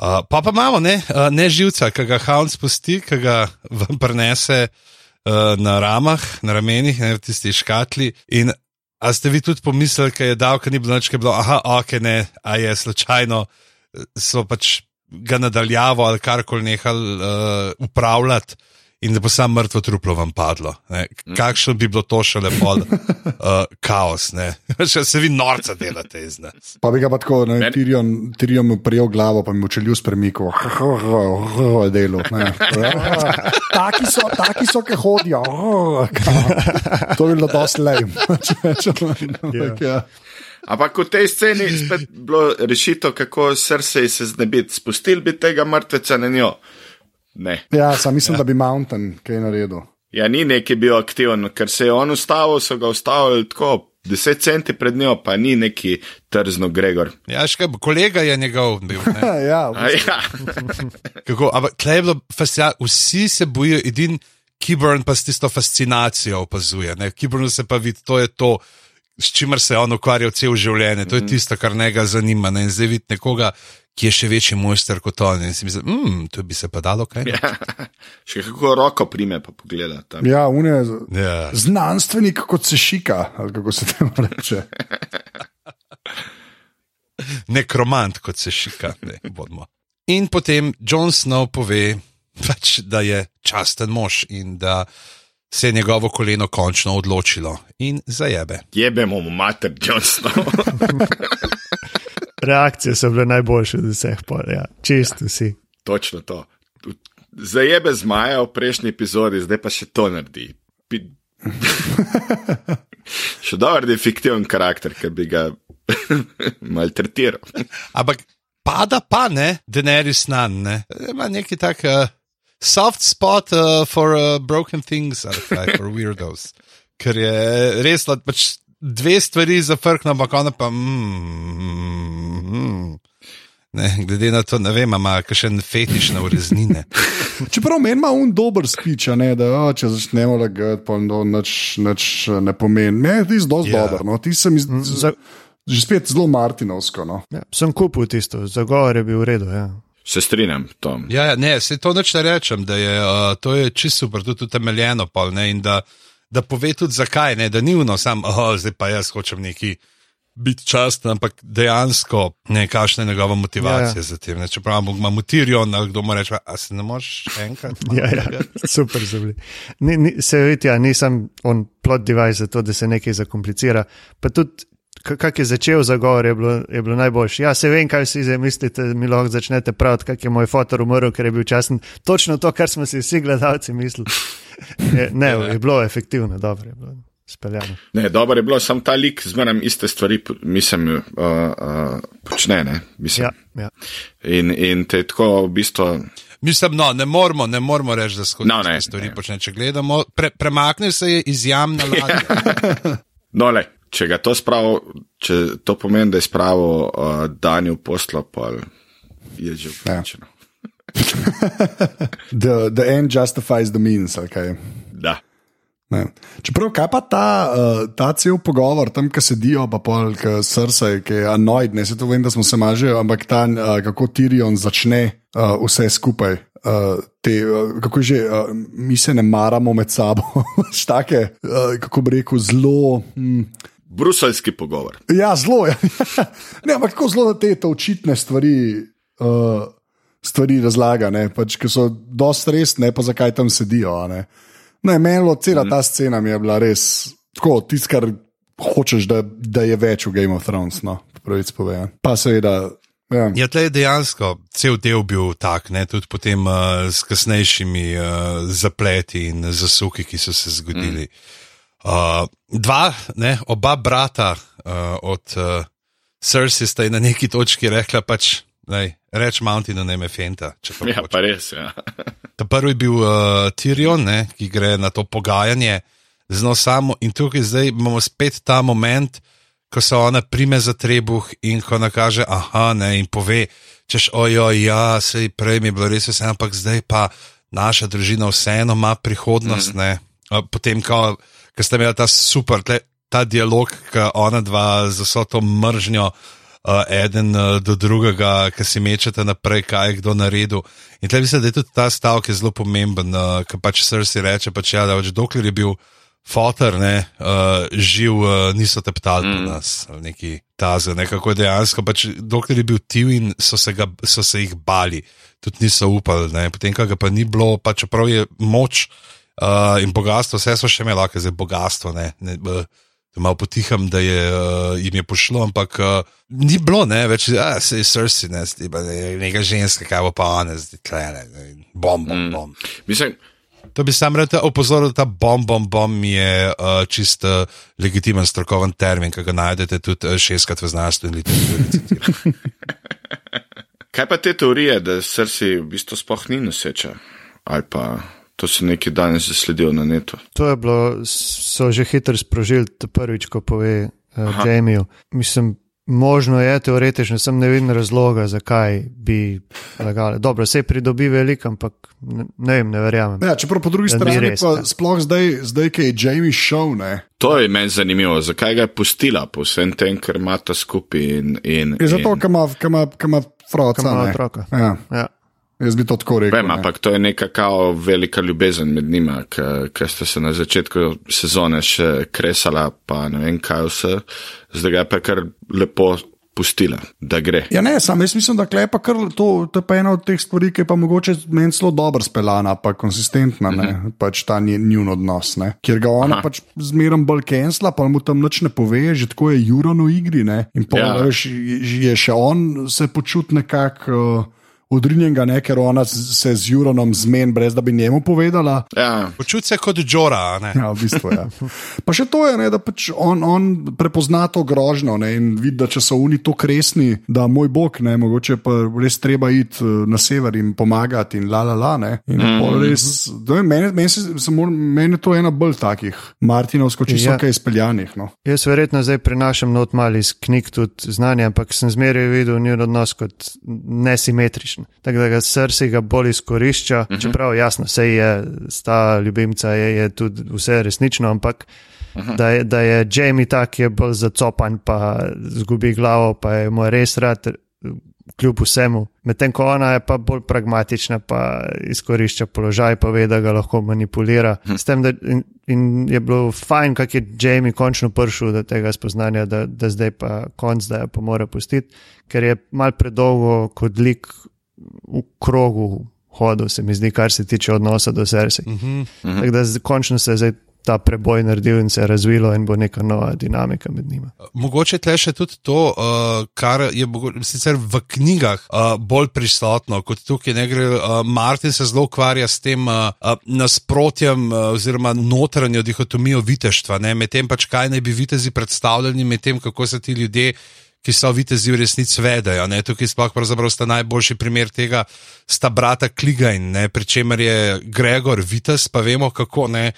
Uh, pa pa imamo ne, uh, ne živca, ki ga Hound spusti, ki ga vam prenese uh, na ramah, na ramenih, ne v tisti škatli. In a ste vi tudi pomislili, da je dal, ker ni bilo noč, ker je bilo, aha, ok, ne, a je slučajno, eh, so pač ga nadaljavo ali karkoli nehali uh, upravljati. In da bo samo mrtvo truplo vam padlo. Ne. Kakšno bi bilo to še lepo, uh, kaos, ne. (laughs) Še se vi norca delate iz nas. Pa bi ga pa tako, ne, Meni- Tirion, Tirion mu prijel glavo, pa mi očelju spremikal, (laughs) delo. ne. (laughs) Taki so, taki so, ki hodijo. To je bilo dosti. Ja. Ampak v tej sceni je bilo rešitev, kako srce se znebiti. Spustili bi tega mrtveca na njo. Ne. ja, sam mislim, da bi Mountain kaj naredil. Ja, ni neki bil aktiven, ker se je on ustavil, so ga ustavili tako 10 centi pred njo, pa ni neki trzno Gregor. Ja, še kaj, kolega je njegov bil. Ne. (laughs) Ja, (laughs) A ja, Kako, ampak tle je bilo fascinantno, vsi se bojijo, edin Kiburn pa s tisto fascinacijo opazuje. Ne? Kiburn se pa vidi, to je to, s čimer se je on ukvarjal cel življenje, to je tisto, kar njega zanima. Ne? In zdaj vidi nekoga, ki je še večji mojster kot on. In si misli, mm, to bi se pa dalo kaj. ja. (laughs) Še kako roko prime, pa pogleda tam. ja une, Ja. znanstvenik kot se šika, ali kako se temu reče. (laughs) Nekromant, kot se šika. Ne, bodimo. in potem Jon Snow pove, pač, da je časten mož in da se je njegovo koleno končno odločilo in zajebe. Jebemo mu mater, Johnston. (laughs) Reakcije so bile najboljše od vseh, pol, ja. čist vsi. Točno to. Zajebe zmaja v prejšnji epizodi, zdaj pa še to naredi. Pi... (laughs) še dober je fiktiven karakter, ki bi ga (laughs) maltretiral. Ampak pada pa ne, Daenerys nan, ne. Ima neki tak uh, soft spot uh, for uh, broken things, ali kaj, for weirdos. (laughs) Ker je res, da pač dve stvari zafrknem, ampak ona pa. Mm, mm, ne, glede na to, ne vem, ima še en fetiš na ureznine. (laughs) Čeprav meni ima un dober speech, a ne, da o, če začnemo lagati, pa no, nič, nič ne pomeni. Meni je ti zelo Ja. dober. No. Ti se mi zdi Za, že spet zelo Martinovsko. No. ja, sem kupil tisto, zagovor je bil v redu. Ja. Se strinjam, Tom. Ja, ja, ne, se to neč ne rečem, da je uh, to je čisto super, tudi utemeljeno, pol, ne, in da, da pove tudi zakaj, ne, da ni uno, sam, oh, zdaj pa jaz hočem neki. Biti časten, ampak dejansko ne, kakšna je njegova motivacija Ja, ja, za tem. Ne, čeprav ima mutirion, ali kdo mu reče, a se ne moreš enkrat. (laughs) Ja, ja, pregledati?" super so bili. Ni, ni, se vidi, ja, nisem on plot device za to, da se nekaj zakomplicira. Pa tudi, kak je začel zagovor, je bilo, je bilo najboljše. Ja, se vem, kaj si zdaj mislite, mi lahko začnete praviti, kak je moj fotor umrl, ker je bil časen. Točno to, kar smo si vsi gledalci mislili. (laughs) Je, ne, je bilo efektivno, dobro je bilo speljano. Ne, dobro je bilo, sam ta lik zmeraj iste stvari, mislim, uh, uh, počne. Ne, mislim. Ja, ja. In, in te tako v bistvu. Mislim, no, ne moramo, ne moramo reči, da skozi No, ne, te stvari ne. počne. Če gledamo, pre, premakne se je iz jam na ladjo. (laughs) No, le, če ga to spravo, če to pomeni, da je spravo uh, danju poslo, pa je že vključeno. (laughs) The, the end justifies the means. ali kaj. Da. Ne. Čeprav, kaj pa ta, uh, ta cel pogovor, tam, ki sedijo, pa pol, ki srce, ki je anoid, ne se to vem, da smo se mažili, ampak ta, uh, kako Tirion začne uh, vse skupaj. Uh, te, uh, kako že, uh, mi se ne maramo med sabo, (laughs) štake, uh, kako bi rekel, zelo. Hm, Bruselski pogovor. Ja, zelo je. (laughs) ne, ampak tako zelo, da te očitne stvari, uh, stvari razlaga, ne, pač, ki so dosti resne, pa zakaj tam sedijo. a Ne, ne meni cela ta scena mi je bila res tako, tisto, kar hočeš, da, da je več v Game of Thrones, no, pravic povedano. Pa seveda. Ja. Ja, tle je dejansko cel del bil tak, ne, tudi potem uh, s kasnejšimi uh, zapleti in zasuki, ki so se zgodili. Uh, dva, ne, oba brata uh, od uh, Cersei sta na neki točki rekla, pač, lej, reč Mountainu ne me fenta. Ja, pa res. Ja. (laughs) Ta prvi je bil uh, Tyrion, ne, ki gre na to pogajanje z njo samo, in tukaj zdaj imamo spet ta moment, ko se ona prime za trebuh in ko ona kaže, aha, ne, in pove, češ, ojo, ja, sej prej mi je bilo res vse, ampak zdaj pa naša družina vseeno ima prihodnost, mm. ne. Uh, potem, ko, ko sta imela ta super, tle, ta dialog, ki ona dva z vso to mržnjo uh, eden uh, do drugega, ki si mečete naprej, kaj je kdo naredil. In tle mislim, da je tudi ta stavek zelo pomemben, uh, ki pač srsi reče, pač, ja, da pač dokler je bil fotor, ne, uh, živ, uh, niso teptali mm. nas, neki taze, nekako dejansko, pač dokler je bil tiv in so se, ga, so se jih bali, tudi niso upali, ne, potem, ko ga pa ni bilo, pa čeprav je moč uh, in bogatstvo, vse so še imeli, lahko zdaj bogatstvo, ne. ne uh, Malo potiham, da je, uh, jim je pošlo, ampak uh, ni bilo, ne, več, a se je srsi, ne, neka ženska, kaj bo pa ona, zdaj tlele, ne, bom, bom, bom. Mislim, To bi sam rad opozoril, da ta bom, bom, bom je uh, čist uh, legitimen strokoven termin, ki ga najdete tudi uh, šestkrat v znanstveni literaturi. (laughs) kaj pa te teorije, da srce v bistvu sploh ni noseča? Ali pa to se neki danes zasledijo na netu? To je bilo, so že hitro sprožili, to prvič, ko pove uh, Jamiju. Mislim, možno je, teoretično, sem ne vidim razloga, zakaj bi lagali. Dobro, se pridobi veliko, ampak ne, ne vem, ne verjamem. Ja, čeprav po drugi strani, res, pa ne. sploh zdaj, zdaj ki je Jamie šel, ne, To je meni zanimivo, zakaj ga je pustila po vsem tem, ker ima ta skupaj. In, in, je zato, in, ker ima, ker ima, ker ima froca. Ker ima otroka. Ja, Ja. Jaz bi to tako rekel. Vem, ampak to je neka kao velika ljubezen med njima, ker ste se na začetku sezone še kresala, pa ne vem kaj vse, zdaj ga je pa kar lepo pustila, da gre. Ja, ne, sam jaz mislim, da klepa kar to, to je pa ena od teh stvari, ki je pa mogoče meni zelo dobro speljana, pa konsistentna, ne, Mhm. pač ta njen njun odnos, ne, kjer ga ona Aha. pač zmeraj bolj kensla, pa mu tam nič ne pove, že tako je Juran v igri, ne, in pa Ja. je, je še on se počuti nekako. Uh, odrinjenega, ne, ker ona se z Juronom zmen, brez da bi njemu povedala. Ja, Počuti se kot Džora. ne. Ja, v bistvu, ja. (laughs) Pa še to je, ne, da pač on, on prepozna to grožnjo ne, in vidi, da če so oni to kresni, da moj bog, ne, mogoče pa res treba iti eh, na sever in pomagati in la la la. Ne, in mm. res, da, meni, meni, se, mora, meni je to ena bolj takih Martinovsko, če so Ja. kaj izpeljanih. No. Jaz verjetno zdaj prenašam not mal iz knjig tudi znanje, ampak sem zmeraj videl njun odnos kot nesimetričen. Tako da ga srce ga bolj izkorišča, uh -huh. čeprav jasno, vse je, sta ljubimca je, je tudi vse resnično, ampak uh -huh. da, je, da je Jamie tak, je bolj zacopan, pa zgubi glavo, pa je mu res rad. Kljub vsemu, medtem ko ona je pa bolj pragmatična, pa izkorišča položaj, pa ve, da ga lahko manipulira. S tem, da in, in je bilo fajn, kako je Jamie končno prišel do tega spoznanja, da, da zdaj pa konc, da jo pa mora pustiti, ker je mal predolgo kot lik v krogu hodil, se mi zdi, kar se tiče odnosa do srca. Uh -huh. Tako da končno se je zdaj ta preboj naredil in se je razvilo, in bo neka nova dinamika med njima. Mogoče tle še tudi to, uh, kar je sicer v knjigah uh, bolj prisotno kot tukaj. Ne gre, uh, Martin se zelo ukvarja s tem uh, uh, nasprotjem uh, oziroma notranjo dihotomijo viteštva, medtem pač kaj naj bi vitezi predstavljali, medtem kako se ti ljudje. Ki so vitezi v resnici vedajo. Ne? Tukaj sploh sta najboljši primer tega, sta brata Kligajn, ne? pri čemer je Gregor vitez, pa vemo kako ne,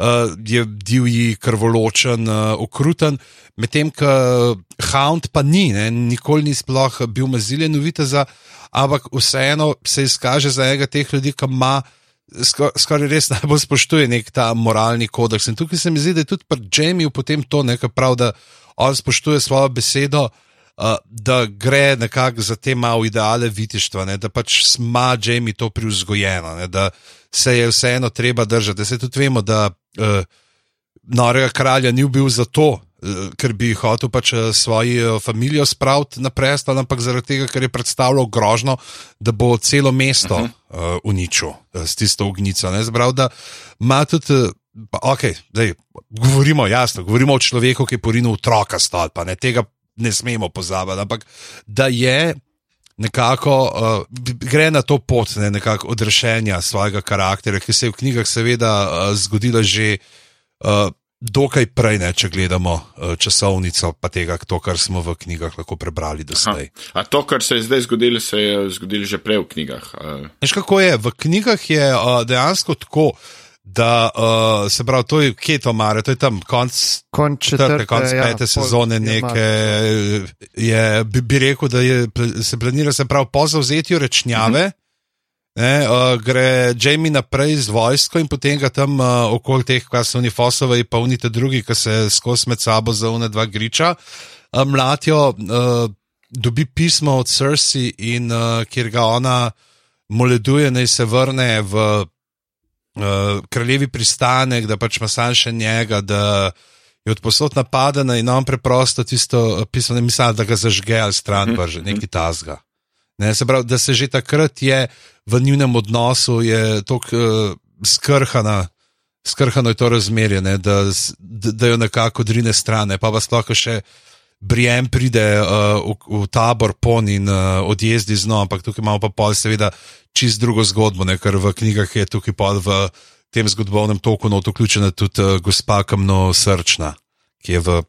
uh, je divji, krvoločen, uh, okruten, medtem ko Hound pa ni, ne? nikoli ni sploh bil maziljen v viteza, ampak vseeno se izkaže za enega teh ljudi, ki ima. Skoraj skor res najbolj spoštuje nek ta moralni kodeks. In tukaj se mi zdi, da je tudi pri Jamiju potem to nekaj prav, da on spoštuje svojo besedo, da gre nekako za te malo ideale vitištva, ne, da pač ima Jamie to privzgojeno, ne, da se je vseeno treba držati. Da se tudi vemo, da uh, norega kralja ni bil zato, uh, ker bi hotel pač uh, svojo družino spraviti na prestol, ampak zaradi tega, ker je predstavljal grožno, da bo celo mesto uh -huh. uh, uničil uh, s tisto ognico. Ne, zbral, da ima tudi. Uh, okay, dej, govorimo jasno, govorimo o človeku, ki je porinil otroka stolpa, ne, tega ne smemo pozabiti, ampak da je nekako, uh, gre na to pot ne, nekako odrešenja svojega karakterja, ki se je v knjigah seveda uh, zgodila že uh, dokaj prej, ne, če gledamo uh, časovnico, pa tega, to, kar smo v knjigah lahko prebrali do zdaj. A to, kar se je zdaj zgodilo, se je zgodilo že prej v knjigah. Veš, kako je? V knjigah je uh, dejansko tako, da uh, se pravi, to je kje to mare, to je tam konc Konč četrte, četrte, konc ja, pete sezone, neke, malo. je, bi, bi rekel, da je, se planira se prav po zavzetju rečnjave. Ne, uh, gre Jamie naprej z vojsko in potem ga tam uh, okoli teh, kaj so oni Fosovi, pa unite drugi, ki se skozi med sabo zaune dva griča, uh, mlatijo, uh, dobi pismo od Cersei in uh, kjer ga ona moleduje, naj se vrne v uh, kraljevi pristanek, da pač ima sam še njega, da je odposod napadena in on preprosto tisto pismo, ne mislim, da ga zažge ali stran vrže, neki tasga. Ne, se pravi, da se že takrat je v njunem odnosu tako uh, skrhana, skrhano je to razmerje, ne, da, da, jo nekako drine strane, pa pa sploh še. Brijem pride uh, v, v tabor pon in uh, odjezdi z njo, ampak tukaj imamo pa pol, seveda, čist drugo zgodbo, ne, ker v knjigah je tukaj pol v tem zgodovnem toku not vključena tudi uh, gospa Kamno Srčna, ki je v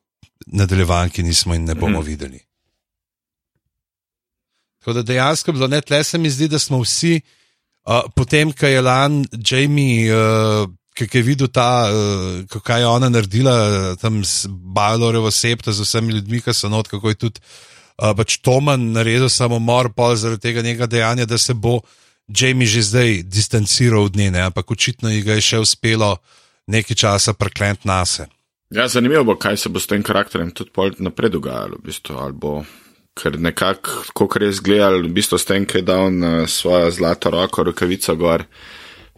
nadaljevanki nismo in ne bomo mm. videli. Tako da dejansko bilo ne tle, se mi zdi, da smo vsi, uh, potem, ko je lan Jamie, uh, ki je videl ta, uh, kaj je ona naredila uh, tam z Bajlorevo septo, z vsemi ljudmi, ki so not, kako je tudi uh, pač Toman naredil samomor, pa zaradi tega njega dejanja, da se bo Jamie že zdaj distanciral od nje, ne? ampak očitno ji ga je še uspelo nekaj časa preklent nase. Ja, zanimivo bo, kaj se bo s tem karakterjem tudi naprej dogajalo. V bistvu, ali bo, ker nekako, kot je izgledal, v bistvu s tem, ki je dal svojo zlato roko, rokavico gor,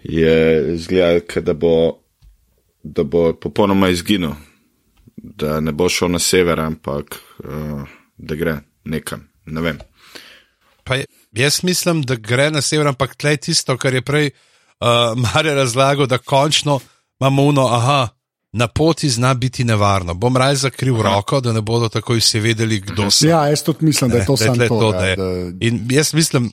je izgledal, ke da bo, da bo popolnoma izginil, da ne bo šel na sever, ampak uh, da gre nekam. Ne vem. Pa je- jaz mislim, da gre na sever, ampak tle je tisto, kar je prej uh, Marja razlagal, da končno imamo uno, aha, na poti zna biti nevarno. Bom raje zakril aha. roko, da ne bodo takoj vsi vedeli, kdo so. Ja, jaz tudi mislim, da je to Ne, da je samo to. to, ja, da je. da, In jaz mislim,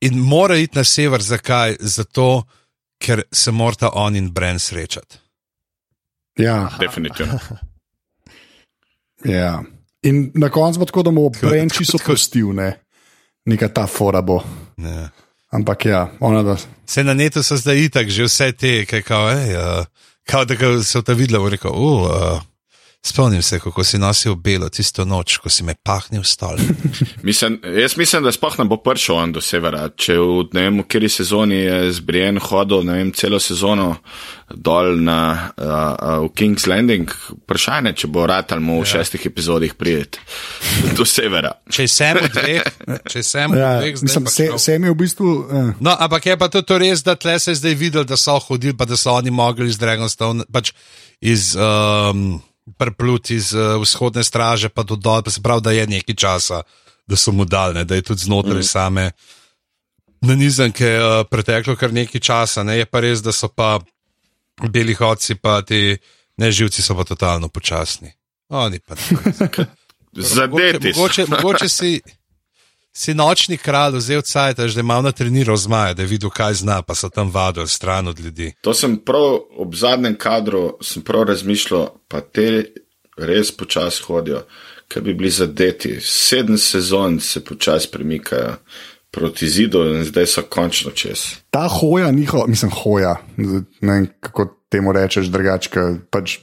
In mora iti na sever, zakaj? Zato, ker se morata on in Bren srečati. Ja, Definitivno. (laughs) ja. In na koncu bo tako, da bo Tako- Brenči so tako- pustil, ne. Neka ta fora bo. Ne. Ampak ja, ona da. Se na netu so zdaj itak že vse te, kaj kao, ej, uh, kao da ga so ta videla, rekel, uh, spomnim se, kako si nosil belo tisto noč, ko si me pahnil v stol. (laughs) Mislim, jaz mislim, da sploh ne bo prišel on do severa. Če v ne vem, v kateri sezoni je zbrijen hodil, ne vem, celo sezono dol na uh, uh, v King's Landing, vprašanje, če bo ratal mu v ja. šestih epizodih prijeti do severa. Če sem v dveh, če sem v Ja, dveh, zdaj mislim, se, sem je v bistvu. Eh. No, ampak je pa to, to res, da tle se je zdaj videl, da so hodili, pa da so oni mogli iz Dragonstone, pač iz um, prpluti iz uh, vzhodne straže, pa do dol, pa se pravi, da je nekaj časa, da so mu dal, ne, da je tudi znotraj mm. same nanizanke uh, preteklo kar nekaj časa. Ne, je pa res, da so pa beli hodci, pa ti neživci so pa totalno počasni. Oni pa. (laughs) Zadeti. Mogoče, mogoče si, si nočni kralj vzel cajt, da je malo natreniral zmaja, da je videl, kaj zna, pa so tam vadili stran od ljudi. To sem prav ob zadnjem kadru, sem prav razmišljal, pa te res počasi hodijo, ker bi bili zadeti. Sedem sezon se počasi premikajo proti zidu in zdaj so končno čez. Ta hoja, njihova, mislim, hoja, ne vem, kako temu rečeš, drugače, pač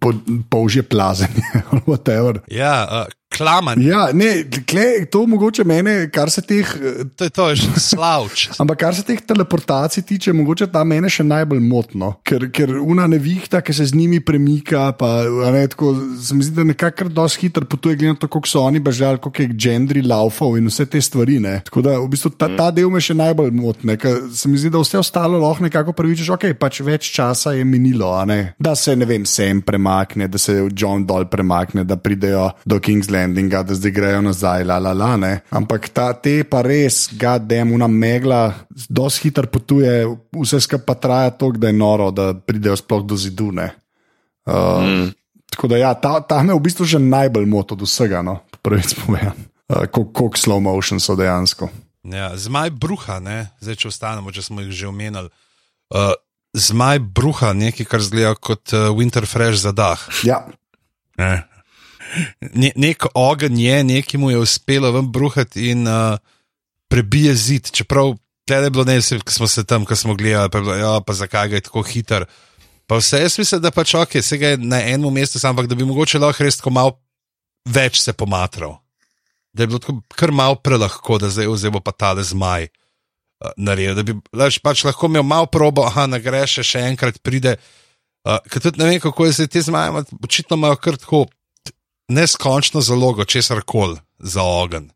po, polžje plazenje ali (laughs) whatever. Ja, uh, klaman, Ja, ne, kle, to mogoče mene, kar se teh. eh, to je to, je že slavč. (laughs) Ampak kar se teh teleportacij tiče, mogoče ta mene še najbolj motno, ker, ker una nevihta, ki se z njimi premika, pa a ne, tako, se mi zdi, da nekako dosti hitro potuje, glede na to, kako so oni bežali, koliko je gendri laufal in vse te stvari. Ne. Tako da v bistvu ta, ta del me še najbolj motne, ker se mi zdi, da vse ostalo lahko nekako pravičiš, ok, pač več časa je minilo, a ne. da se ne vem, sem premakne, da se John dol premakne, da pridejo do King's Landinga, da zdaj grejo nazaj, la la la. Ne. Ampak ta te pa res, gadem, una megla, dosti hitro potuje, vse skupaj pa traja toliko, da je noro, da pridejo sploh do zidu. ne. Uh, mm. Tako da ja, ta, ta me v bistvu že najbolj moti od vsega, no, prvič povem. Uh, Koliko slow motion so dejansko. Ja, zmaj bruha, ne? zdaj če ostanemo, če smo jih že omenili. Uh, zmaj bruha, nekaj, kar zgleda kot uh, Winterfresh za dah. Ja, Ne. Ne, nek ogenj je, nekaj mu je uspelo ven bruhati in uh, prebije zid. Čeprav je bilo ne, vse, ko smo se tam, ko smo gledali, pa bilo, ja, pa zakaj je tako hiter. Pa vse jaz mislim, da pač ok, se ga je na enem mestu, ampak da bi mogoče lahko res tako malo več se pomatral. Da je bilo tako kar malo prelahko, da zdaj vzemo pa tale zmaj. Naredil, da bi laž, pač lahko imel malo probo, aha, nagreše, še enkrat pride. Uh, ker tudi ne vem, kako je zdaj te zmaje, očitno imajo kar tako neskončno zalogo, česar koli za ogen.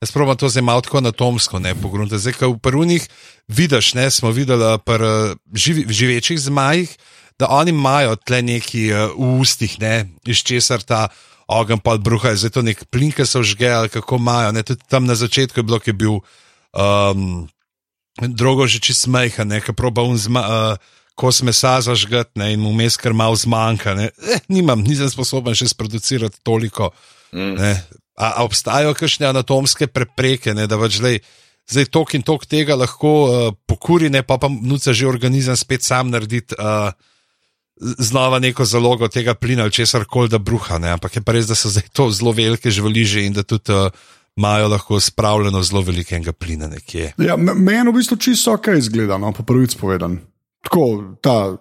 Jaz pravim to zdaj malo tako anatomsko, ne pogrunte. Zdaj, ko v perunih vidiš, ne, smo videli uh, pri uh, živi, živečih zmajih, da oni imajo tle neki uh, v ustih, ne, iz česar ta ogen pa bruha, zdaj to nek plin, ki so žgeli, kako imajo. Ne, tudi tam na začetku je bilo, ki je bil um, drugo že čist smejha, ne, ki proba un zma. Uh, Kos mesa zažgat, ne, in mu mes kar malo zmanjka. Ne. Eh, nimam, nisem sposoben še sproducirati toliko. Ne. A, a obstajajo kakšne anatomske prepreke, ne, da pač zdaj, zdaj tok in tok tega lahko uh, pokuri, ne, pa pa nuca že organizem spet sam narediti uh, znova neko zalogo tega plina ali česar koli, da bruha. Ne. Ampak je pa res, da so zdaj to zelo velike živaliže in da tudi uh, imajo lahko spravljeno zelo velikega plina nekje. Ja, me- meni v bistvu čisto ok izgleda, no, po prvič povedan. Tako, ta,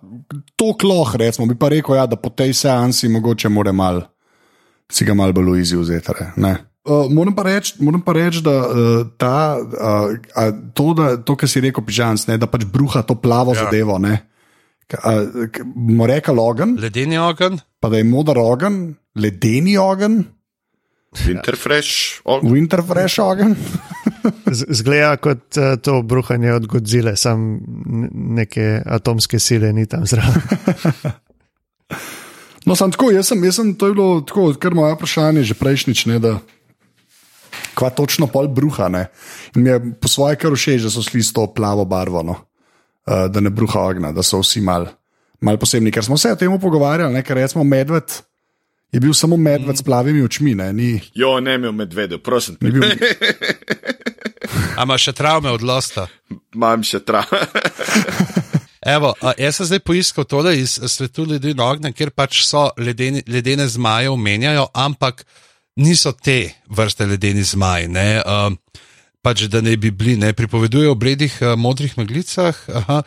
to kloh, recimo, bi pa rekel, ja, da po tej seansi mogoče more mal, si ga mal bolj vzeti. ne. Uh, moram pa reči, moram pa reči, da uh, ta, uh, a, to, da, to, kar si rekel, pižans, ne, da pač bruha to plavo ja. zadevo. Ne, Ka- a, k- bomo rekli ogen, Ledeni ogen, pa da je moder ogen, ledeni ogen, Winterfresh, og, winterfresh ogen. Zgleda kot uh, to bruhanje od Godzile, sam neke atomske sile ni tam zraven. (laughs) No, sem tako, jaz sem, jaz sem, to je bilo tako, kar moje vprašanje, že prejšnjič, ne, da kva točno pol bruha. Ne. In mi je po svoje kar všeč, da so šli s to plavo barvo, no. uh, da ne bruha ognja, da so vsi mal, mal posebni. Ker smo se o tem pogovarjali, ne, ker recimo medved. Je bil samo medved s plavimi očmi, ne, ni, jo, ne imel medvedu, prosim. te. ni bil. (laughs) A imaš še travme od losta? Imam še travme. (laughs) Evo, a, jaz sem zdaj poiskal tole iz svetu ljudi in ognja, kjer pač so ledeni, ledene zmaje omenjajo, ampak niso te vrste ledeni zmaji. Ne, um, pač, da ne bi bili, ne pripovedujejo o bledih uh, modrih meglicah. Aha,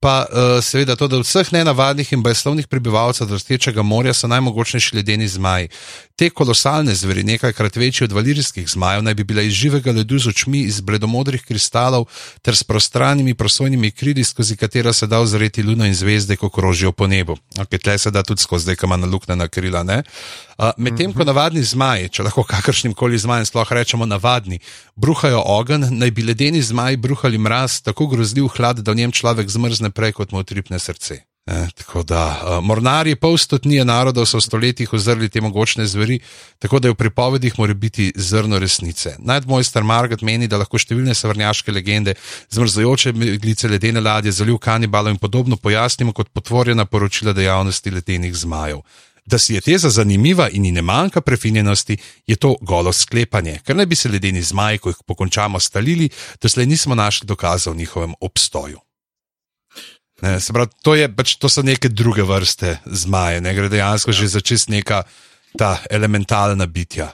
pa uh, seveda to, da vseh nenavadnih in brezslovnih prebivalcev Drstečega morja so najmogočnejši ledeni zmaji. Te kolosalne zveri, nekajkrat večji od valirijskih zmajev, naj bi bile iz živega ledu z očmi, iz bledomodrih kristalov ter s prostranimi prosojnimi krili, skozi katera se da ozreti luno in zvezde, ko krožijo po nebu. Ok, tle se da tudi skozi, ko ima naluknjena krila. Uh, Medtem ko navadni zmaji, če lahko kakršnim koli zmajem sploh rečemo navadni, bruhajo ogenj, naj bi ledeni zmaji bruhali mraz, tako grozljiv hlad, da v njem človek zmrzne prej, kot mu utripne srce. E, tako da, uh, mornarji pol stotnije narodov so v stoletjih ozrli te mogočne zveri, tako da je v pripovedih mora biti zrno resnice. Najdmojster Margaret meni, da lahko številne savrnjaške legende, zmrzajoče glice ledene ladje, zaliv kanibalov in podobno pojasnimo kot potvorjena poročila dejavnosti ledenih zmajev. Da si je teza zanimiva in ji ne manjka prefinjenosti, je to golo sklepanje, ker naj bi se ledeni zmaji, ko jih pokončamo, stalili, doslej nismo našli dokazov o njihovem obstoju. Ne, pravi, to, je, pač, to so neke druge vrste zmaje, ne gre dejansko ja. že za čist neka ta elementalna bitja.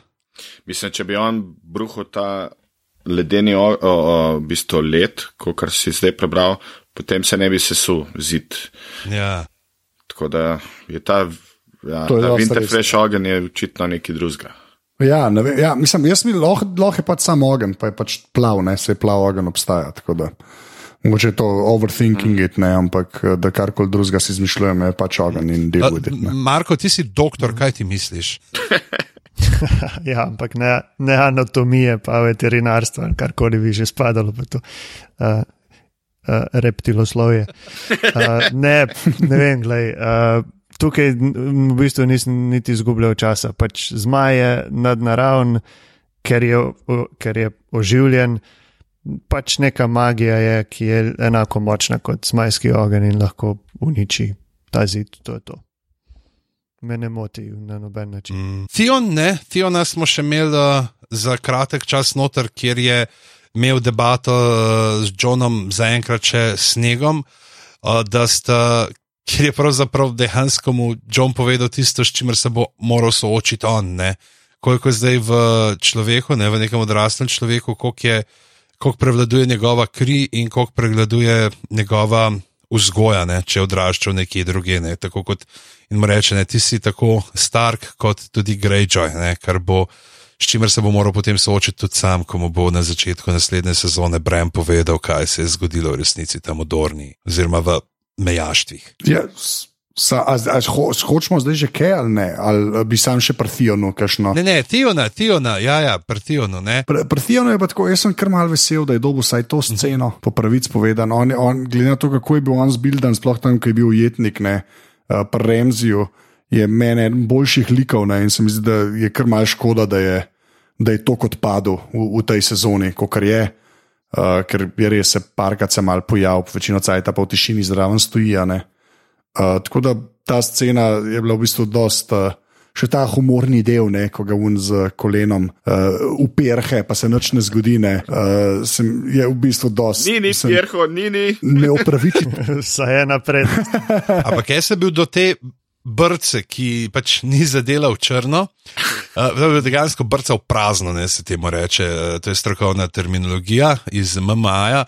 Mislim, če bi on bruhal ta ledeni o, o, o, bistvo let, kot si zdaj prebral, potem se ne bi sesul zid. Ja. Tako da je ta, ja, ta Winterfresh ogen je očitno nekaj drugega. Ja, ne ve, ja, mislim, jaz mi lahko loh je pač samo ogen, pa je pač plav, ne se plav ogen obstaja. Mogoče je to overthinking, mm. it, ne, ampak da karkoli drugega si izmišljujem, je pač ogen in del. Marko, ti si doktor, kaj ti misliš? (laughs) ja, ampak ne, ne anatomije, pa veterinarstva, karkoli bi že spadalo v to. Uh, Uh, reptiloslovje. Uh, ne, ne vem, gledaj, uh, tukaj v bistvu nisem niti izgubljal časa. Pač zmaj je nadnaraven, ker je, ker je oživljen, pač neka magija je, ki je enako močna kot zmajski ogenj in lahko uniči ta zid. To je to. Me ne moti na noben način. Mm. Fion, ne, Fiona smo še imeli uh, za kratek čas noter, kjer je imel debato uh, z Johnom, zaenkrat še snegom, uh, da sta. Ker je pravzaprav dejansko mu John povedal tisto, s čimer se bo moral soočiti on, ne? koliko je zdaj v človeku, ne v nekem odraslem človeku, koliko, je, koliko prevladuje njegova kri in koliko prevladuje njegova vzgoja, ne? če je odraščal nekje druge. Ne? Tako kot mu reče, ne? ti si tako Stark kot tudi Greyjoy, ne? kar bo s čimer se bo moral potem soočiti tudi sam, ko mu bo na začetku naslednje sezone Brem povedal, kaj se je zgodilo v resnici tam v Dorni oziroma v Mejaštvih. Ja, sa, a, a, ho, hočemo zdaj že kaj ali ne, ali bi sam še prtijonu kakšno? Ne, ne, tijona, tijona, ja, ja, prtijonu, ne. Prtijonu je pa tako, jaz sem kar mal vesel, da je dobil vsaj to sceno, po pravic povedano. On, on, glede na to, kako je bil on zbildan, sploh tam, ko je bil ujetnik, ne, uh, pri Remziju. Je meni eden boljših likov, ne, in se mi zdi, da je kar mal škoda, da je, da je to kot padlo v, v tej sezoni, kot je, uh, ker je res se parkrat se mal pojavil, večino cajta pa v tišini zraven stoji. Uh, tako da ta scena je bila v bistvu dost. Uh, Še ta humorni del, ne, ko ga un z kolenom uh, uperhe, pa se noč ne zgodi, ne, uh, sem, je v bistvu dosti. Ni, ni, perho, ni, ni. Ne opraviči. (laughs) Vse je napred. (laughs) Ampak jaz sem bil do te brce, ki pač ni zadelal črno, uh, dejansko brca v prazno, ne se temu reče, uh, to je strokovna terminologija iz MMA-ja.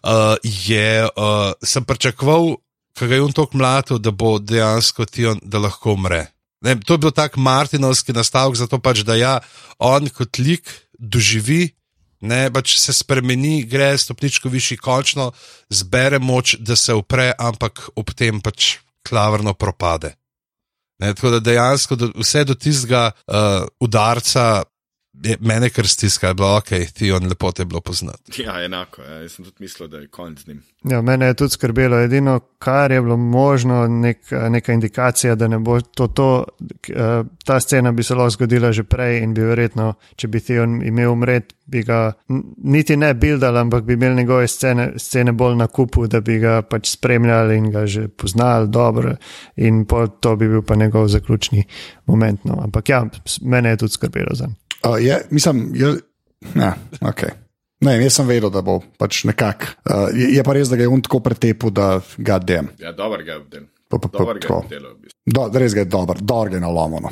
Uh, je, uh, sem pričakoval, kaj je on tako mlad, da bo dejansko ti on, da lahko umre. Ne, to je bil tak Martinovski nastavek, zato pač, da ja, on kot lik doživi, ne, pač se spremeni, gre stopničko višji, končno zbere moč, da se upre, ampak ob tem pač klavrno propade. Ne, tako da dejansko do, vse do tistega uh, udarca je mene kar stiska, da je bilo ok, ti on lepo te je bilo poznati. Ja, enako, ja. jaz sem tudi mislil, da je konc z njim. Ja, mene je tudi skrbelo, edino, kar je bilo možno, nek, neka indikacija, da ne bo to, to, ta scena bi se lahko zgodila že prej in bi verjetno, če bi ti on imel umret, bi ga niti ne bildal, ampak bi imel njegove scene, scene bolj na kupu, da bi ga pač spremljali in ga že poznali dobro in to bi bil pa njegov zaključni moment. No. Ampak ja, mene je tudi skrbelo za njim. Uh, je, mislim, je, ja, ok. Ne, jaz sem vedel, da bo pač nekako. Uh, je, je pa res, da ga je on tako pretepil, da ga dem. Ja, dober ga je obdel. Pa, pa, pa, ga obdelal. v bistvu. Do, res ga je dober, dober ga je nalomono.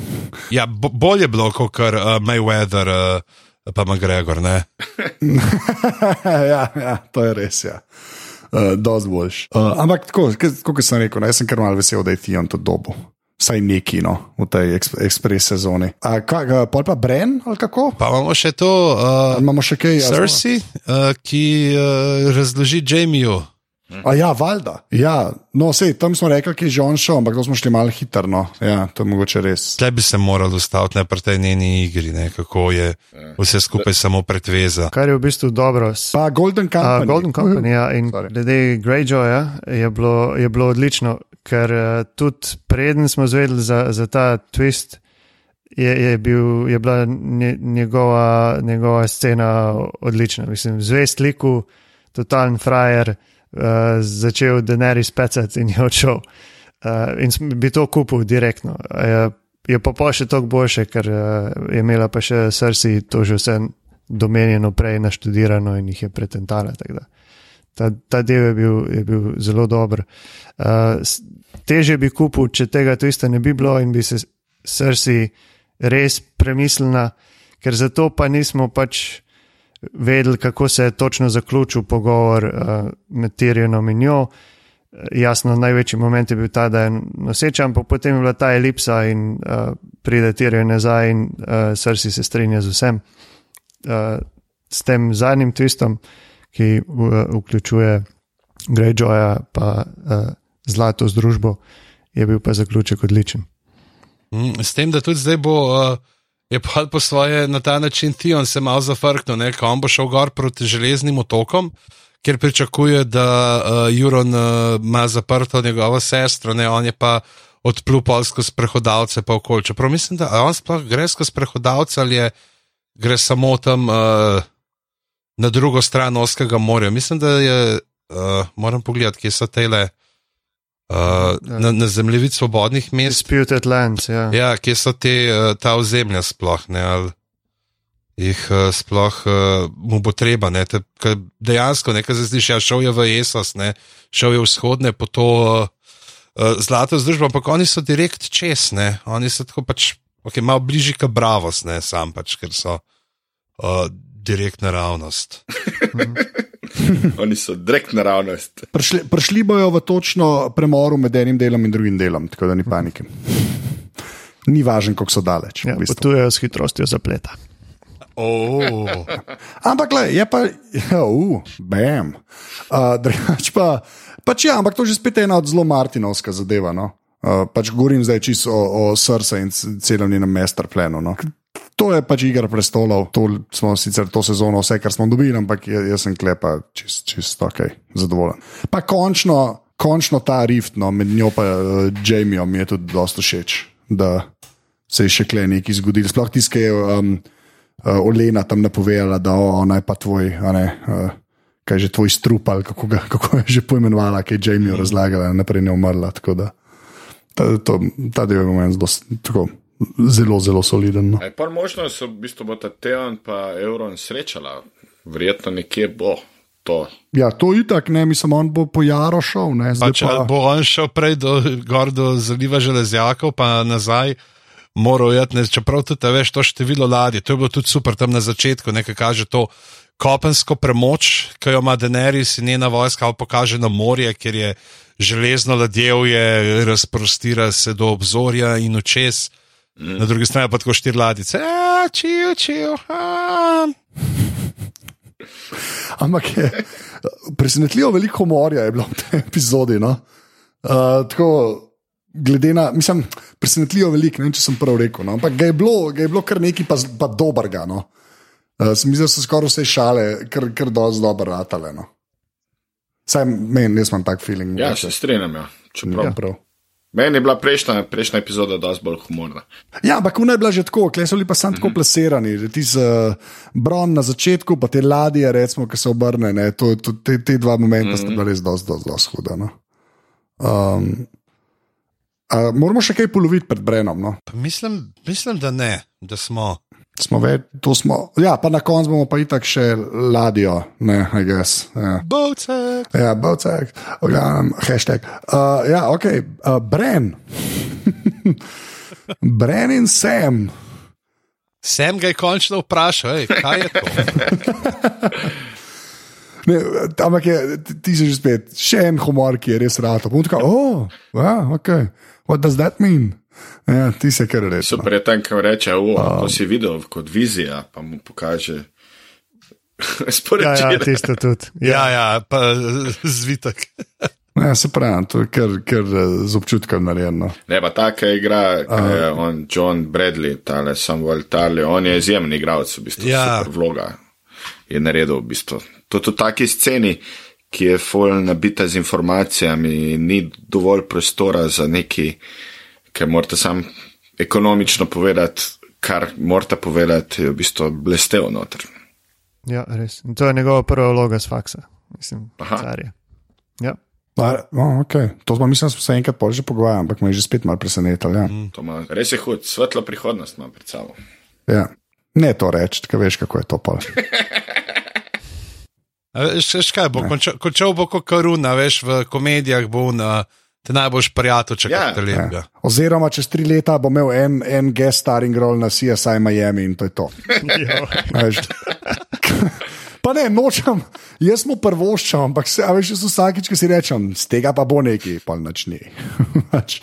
Ja, bo, bolje je bilo kot uh, Mayweather, uh, pa McGregor. Ne? (laughs) ja, ja, to je res. Ja. Uh, Dost boljš. Uh, ampak tako, kot sem rekel, ne, jaz sem kar mal vesel, da je Tion to dobo. Vsaj neki no, v tej eks- ekspres sezoni. A, kaj, pol pa Bren ali kako? Pa imamo še to, uh, imamo še kaj? Cersei, uh, ki uh, razloži Jamieju. A ja, valjda. Ja, no, sej, tam smo rekli, ki je že on šel, ampak to smo šli malo hitro. No. Ja, to je mogoče res. Tle bi se morali ustaviti ne pri tej njeni igri, ne, kako je vse skupaj samo pretveza. Kar je v bistvu dobro. Pa Golden A, Company. Golden Company, ja, in Sorry. glede Greyjoya je bilo, je bilo odlično, ker uh, tudi preden smo zvedeli za, za ta twist, je, je, bil, je bila nje, njegova, njegova scena odlična. Mislim, zvest liku, totalen frajer, uh, začel Daenerys pecati in je odšel. Uh, in bi to kupil direktno. Uh, je pa pa še toliko boljše, ker uh, je imela pa še Cersei to že vse domenjeno prej naštudirano in jih je pretentala. Ta, ta del je bil, je bil zelo dober. Uh, teže bi kupil, če tega tvista ne bi bilo in bi se Cersei res premislila, ker zato pa nismo pač vedeli, kako se je točno zaključil pogovor uh, med Tyrionom in njo. Eh, Jasno, največji moment je bil ta, da je noseča, ampak potem je bila ta elipsa in uh, pride Tyrion nazaj in uh, Cersei se strinja z vsem. Uh, s tem zadnjim twistom, ki uh, vključuje Greyjoya pa uh, zlato združbo, je bil pa zaključek odličen. Mm, S tem, da tudi zdaj bo, uh, je pa po svoje na ta način Tion se malo zafrknil, ne, ko on bo šel gor proti železnim otokom, kjer pričakuje, da uh, Juron uh, ima zaprto njegovo sestro, ne, on je pa odplul polsko sprehodalce pa okoli. Čeprav mislim, da on sploh gre skozi sprehodalce ali je, gre samo tam uh, na drugo stran Oskega morja. Mislim, da je, uh, moram pogledati, kje so tele. Uh, na, na zemljevid svobodnih mest, Disputed lands, ja. Ja, kje so te, eh, ta ozemlja sploh, ne, ali jih eh, sploh uh, mu bo treba, ne, te, ke dejansko, nekaj se zdi, ja, šel je v Esos, ne, šel je vzhodne po to uh, zlato združbo, ampak oni so direkt čez, ne, oni so tako pač, ok, malo bližji k bravos, ne, sam pač, ker so uh, direkt naravnost. (laughs) Oni so direkt naravnost. Prišli, prišli bojo v točno premoru med enim delom in drugim delom, tako da ni panike. Ni važno, kako so daleč. ja v bistvu. potujejo s hitrostjo zapleta. Oh. Ampak, le, je pa, ja, uh, bam. Uh, drugač pa, pač ja, ampak to je že spet ena od zelo Martinovska zadeva. No? Uh, pač govorim zdaj čisto o, o srcu in celem njenem masterplanu. No? To je pač igra prestolov, to smo sicer to sezono vse, kar smo dobili, ampak jaz, sem klepa čist, čist ok, zadovoljen. Pa končno, končno ta rift no, med njo in uh, Jamijo mi je tudi dosta všeč, da se je še kle nekaj zgodilo. Sploh tiskaj. Um, uh, Olena tam napovedala, da o, ona je pa tvoj, ne, uh, kaj je že tvoj strup ali kako, ga, (laughs) kako je že poimenovala, kaj je Jamie razlagala, naprej ne umrla. tako da Ta, to, ta del je meni zelo, tako, zelo, zelo soliden. No. Je pa možno, da se v bistvu bo ta Teon pa Euron srečala. Verjetno nekje bo to. Ja, to itak, ne, mislim, on bo po Jaro šel, ne, zdaj Pač, pa. bo on šel prej do, gor do zaliva železjakov, pa nazaj. Moral je, ne, čeprav tudi a veš to število ladij, to je bilo tudi super tam na začetku, nekaj kaže to kopensko premoč, ki jo ima Daenerys in njena vojska, pokaže na morje, kjer je železno ladjevje, razprostira se do obzorja in očes. Mm. Na drugi strani pa tako štiri ladice, a čijo, čijo. Ampak je presenetljivo veliko humorja je bilo v tej epizodi. No? Uh, tako, glede na, mislim, presenetljivo veliko, ne vem, če sem prav rekel. No? Ampak ga je bilo, ga je bilo kar nekaj, pa, pa dobrega. No? Uh, sem mislil, da so skoraj vse šale, kar, kar dosti dobro ratale. No? Saj meni, jaz imam tak feeling. Ja, se strinjam. Ja. ni Čeprav, prav. Meni je bila prejšnja, prejšnja epizoda dosti bolj humorna. Ja, ampak una je bila že tako, klej so bili pa sam tako plasirani. Ti z uh, Bron na začetku, pa te ladje, recimo, ki se obrne. Ne, to, to, te, te dva momenta sta bila res dosti, dosti, dosti huda. No. Um, a, moramo še kaj poloviti pred Brenom. No? Pa Mislim, mislim, da ne, da smo. Smo več, to smo. Ja, pa na koncu bomo pa itak še ladjo, ne, I guess. Ja, Bovcek. ja bovcek, ogledam, hashtag. Uh, ja, ok, uh, Bren. (laughs) Bren in Sam. Sem ga je končno vprašal, ej, kaj je to? (laughs) Ne, ampak je, ti si že spet, še en humor, ki je res rad. Tako, oh, wow, ok, what does that mean? Ja, ti se kar reče. Super je tam, kam reče, o, to si videl kot vizija, pa mu pokaže (laughs) Ja, ja, sporočilo. tisto tudi. Ja, ja, pa zvitek. Ja, se pravi, to je kar, kar eh, z občutkom narejeno. Ne, pa ta, ki igra, ki je on John Bradley, tale Samuel Tarly, on je izjemen igralec, v bistvu, Ja. super vloga je naredil, v bistvu. To je v taki sceni, ki je full nabita z informacijami, ni dovolj prostora za neki, ki morate sam ekonomično povedati, kar morate povedati, je v bistvu blestev noter. Ja, res. In to je njegova prva vloga z faksa, mislim, Aha. carje. Ja. A, oh, okay. To smo, mislim, da smo se enkrat pol že pogovarjali, ampak me je že spet malo presenetilo. Ja. To ima, res je hud, svetla prihodnost ima pred sabo. Ja. Ne to reči, ker veš, kako je to pol. (laughs) Veš kaj, bo končal, končal bo kot karuna, veš, v komedijah bo na te najboljš prijatelj, če Ja. kaj lepega. Oziroma, čez tri leta bo imel en, en guest starring role na CSI Miami in to je to. (laughs) (laughs) Pa ne, nočem, jaz mu prvoščam, ampak se, a veš, jaz vsakič, ki si rečem, z tega pa bo nekaj, pa nič ni. (laughs) Pač,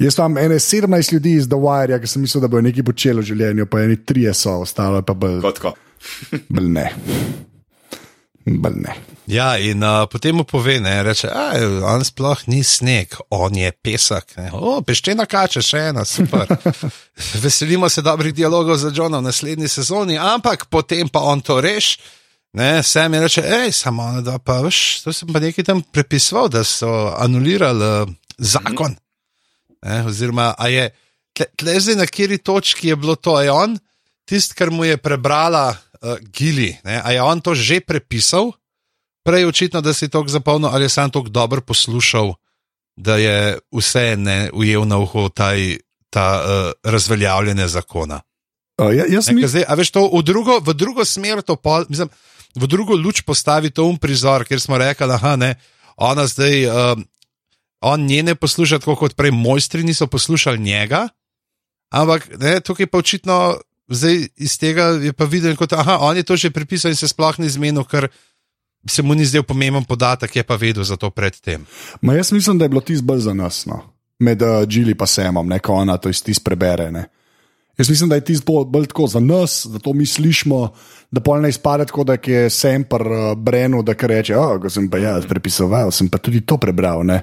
Jaz imam ene 17 ljudi iz The Wire, ki sem mislil, da bojo nekaj počeli v življenju, pa eni trije so, ostalo je pa bolj, Kotko. bolj ne. Bolj ne. Ja, in uh, potem mu pove, ne, reče, "Aj, on sploh ni sneg, on je pesek. Ne. O, peščena kača, še ena, super. (laughs) Veselimo se dobrih dialogov za Johna v naslednji sezoni, ampak potem pa on to reš. Ne, Sam je reče, hej, samo ona dva, pa veš, to sem pa nekaj tam prepisoval, da so anulirali uh, zakon. Ne, oziroma, a je, tle, tle zdaj na kateri točki je bilo to, je on, tisti, kar mu je prebrala uh, Gili, ne, a je on to že prepisal, prej očitno, da si to zapolnil, ali je sam to dobro poslušal, da je vse ne ujel na uho taj, ta uh, razveljavljene zakona. Uh, ja, jaz Ne, mi, zdaj, a veš, to v drugo, v drugo smer, to pol, mislim, v drugo luč postavi to um prizor, ker smo rekli, da ne, ona zdaj, um, on njene posluša tako kot prej, mojstri niso poslušali njega, ampak ne, tukaj pa očitno. Zdaj iz tega je pa videl, kot, aha, on je to že pripisal in se sploh ni zmenil, ker se mu ni zdel pomemben podatek, je pa vedel za to predtem. ma jaz mislim, da je bilo tisto bolj za nas, no. med uh, Džili pa Semom, ne, ko ona to iz tis prebere. Ne. Jaz mislim, da je tisto bolj, tako za nas, da to mi slišimo, da pol ne izpade tako, da je sem pr uh, Brenu, da reče, oh, ko sem pa jaz prepisoval, sem pa tudi to prebral. Ne.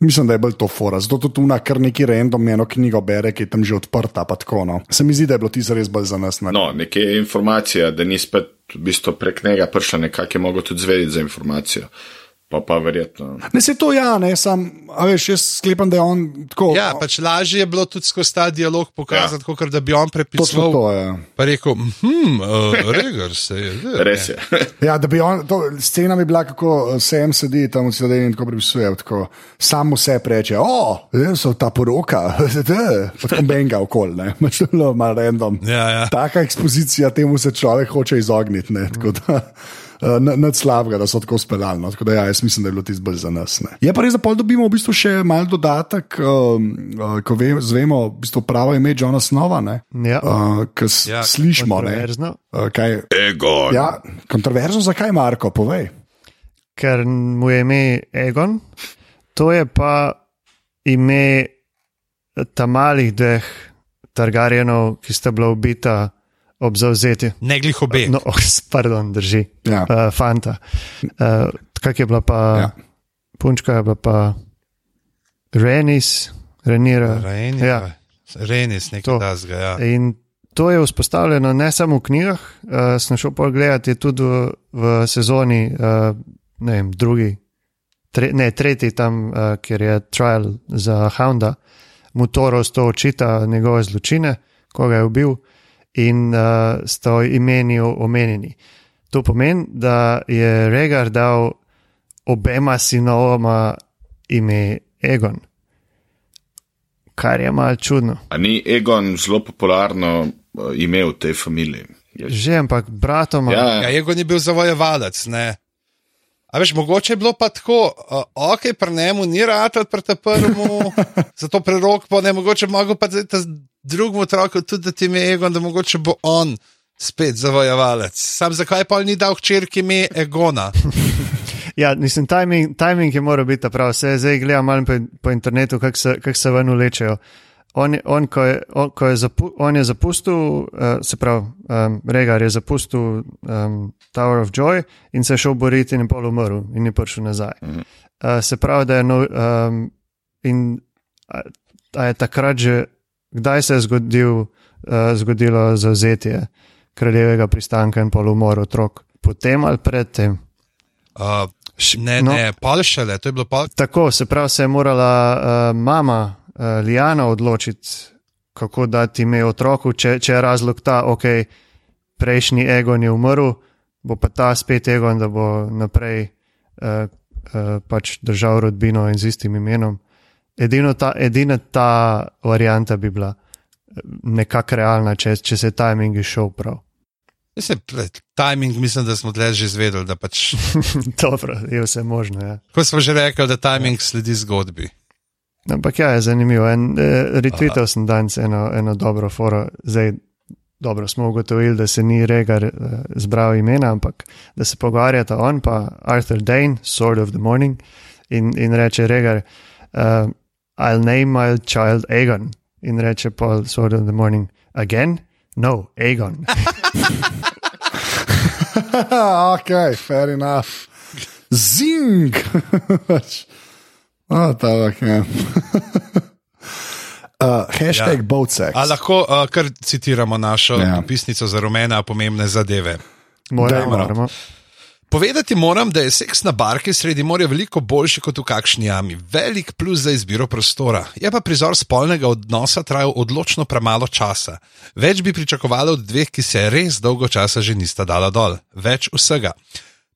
Mislim, da je bolj to fora. Zato tudi tuna kar neki random eno knjigo bere, ki je tam že odprta. Tako, no. Se mi zdi, da je bilo tisto res bolj za nas. Ne. No, neke informacije, da ni spet v bistvu prek njega prišla, nekako je mogel tudi zvedeti za informacijo. Pa pa verjetno. Ne se to ja, ne, sam, a veš, jaz sklepam, da je on tako. Ja, pač lažje je bilo tudi skozi ta dialog pokazati, ja. kot da bi on točno prepisoval. to je. Pa rekel, hm, uh, regar se je. (laughs) zdaj, Res ne." je. (laughs) Ja, da bi on, to, scena bi bila, kako sem sedi tam v sedaj in tako prepisuje. Tako, sam vse reče, o, jaz so ta poroka, (laughs) potem benga okol, ne, je bilo malo random. Ja, ja. Taka ekspozicija, temu se človek hoče izogniti, ne, tako da. Nad slabega, da so tako speljali. No. Tako da, ja, jaz mislim, da je bilo tisto bolj za nas. Ne. Je pa res, da pol dobimo v bistvu še mal dodatek, um, uh, ko ve, zvemo v bistvu pravo ime Johna Snova, ne, Ja. uh, ki Ja, slišimo. Ne, Kontroverzno, uh, kaj, Ego. ja, kontroverzno, zakaj Marko, povej. ker mu je ime Egon, to je pa ime tam malih dveh Targarjenov, ki sta bila ubita ob zauzetju. Ne glih obe. No, oh, (laughs) pardon, drži. Ja. Uh, fanta. Uh, Kak je bila pa, Ja. punčka je bila pa Renis, Renira. Renis, Ja. Renis nekaj To. tasga. Ja. In to je vzpostavljeno ne samo v knjigah, uh, sem šel pogledati tudi v, v sezoni, uh, ne vem, drugi, tre, ne, tretji tam, uh, kjer je trial za Hounda, mu Toros to očita njegove zločine, ko ga je ubil in uh, sta o imeni omenjeni. To pomeni, da je Regar dal obema sinovoma ime Egon, kar je malce čudno. A ni Egon zelo popularno uh, ime v tej familiji. Je- Že, ampak bratoma. Ja, Ja, Egon je bil zavojevalec. Ne? A veš, mogoče je bilo pa tako, uh, ok, pri njemu ni rad, pri tem prvemu, (laughs) zato prerok pa ne, mogoče mogo pa drugemu otroku tudi da ti ime Egon, da mogoče bo on spet zavojevalec. Sam zakaj pa ni dal hčerki ime Egona? (laughs) Ja, mislim, timing, timing je moral biti prav. Se zdaj gledam malo po, po internetu, kako se, kak se ven ulečejo. On, je- on, ko je, on, ko je, zapu, on je zapustil, uh, se pravi, um, Regar je zapustil um, Tower of Joy in se je šel boriti in je pol umrl in ni prišel nazaj. Uh, se pravi, da je nov, um, in a, a je takrat že, kdaj se je zgodil, uh, zgodilo zauzetje kraljevega pristanka in pol umor otrok? Potem ali predtem? Uh, ne, no. ne, pol šele, to je bilo pol. Tako, se pravi, se je morala uh, mama uh, Lijana odločiti, kako dati ime otroku, če, če je razlog ta, ok, prejšnji Egon je umrl, bo pa ta spet Egon, da bo naprej uh, uh, pač držal rodbino in z istim imenom. Edino ta, edina ta varianta bi bila eh, nekako realna, če, če se je timing išel prav. Se, timing, mislim, da smo tle že izvedeli, da pač, (laughs) Dobro, je vse možno. Ja. kot smo že rekli, da timing sledi zgodbi. Ampak ja, je zanimivo. En, eh, retweetal sem danes eno, eno dobro foro. Zdaj, dobro, smo ugotovili, da se ni Regar eh, zbral imena, ampak da se pogovarjata on pa Arthur Dane, Sword of the Morning, in, in reče Regar, uh, I'll name my child Aegon. In reče Paul, Sword of the Morning, again? No, Aegon. (laughs) ok, fair enough. Zing! (laughs) oh, tak, ja. (laughs) uh, hashtag Ja. Bowsex. A lahko uh, kar citiramo našo Ja. pisnico za rumene, a pomembne zadeve. Moramo, Dajmo. moramo. Povedati moram, da je seks na barki sredi morja veliko boljši kot v kakšni jami. Velik plus za izbiro prostora. Je pa prizor spolnega odnosa trajal odločno premalo časa. Več bi pričakovali od dveh, ki se res dolgo časa že nista dala dol. Več vsega.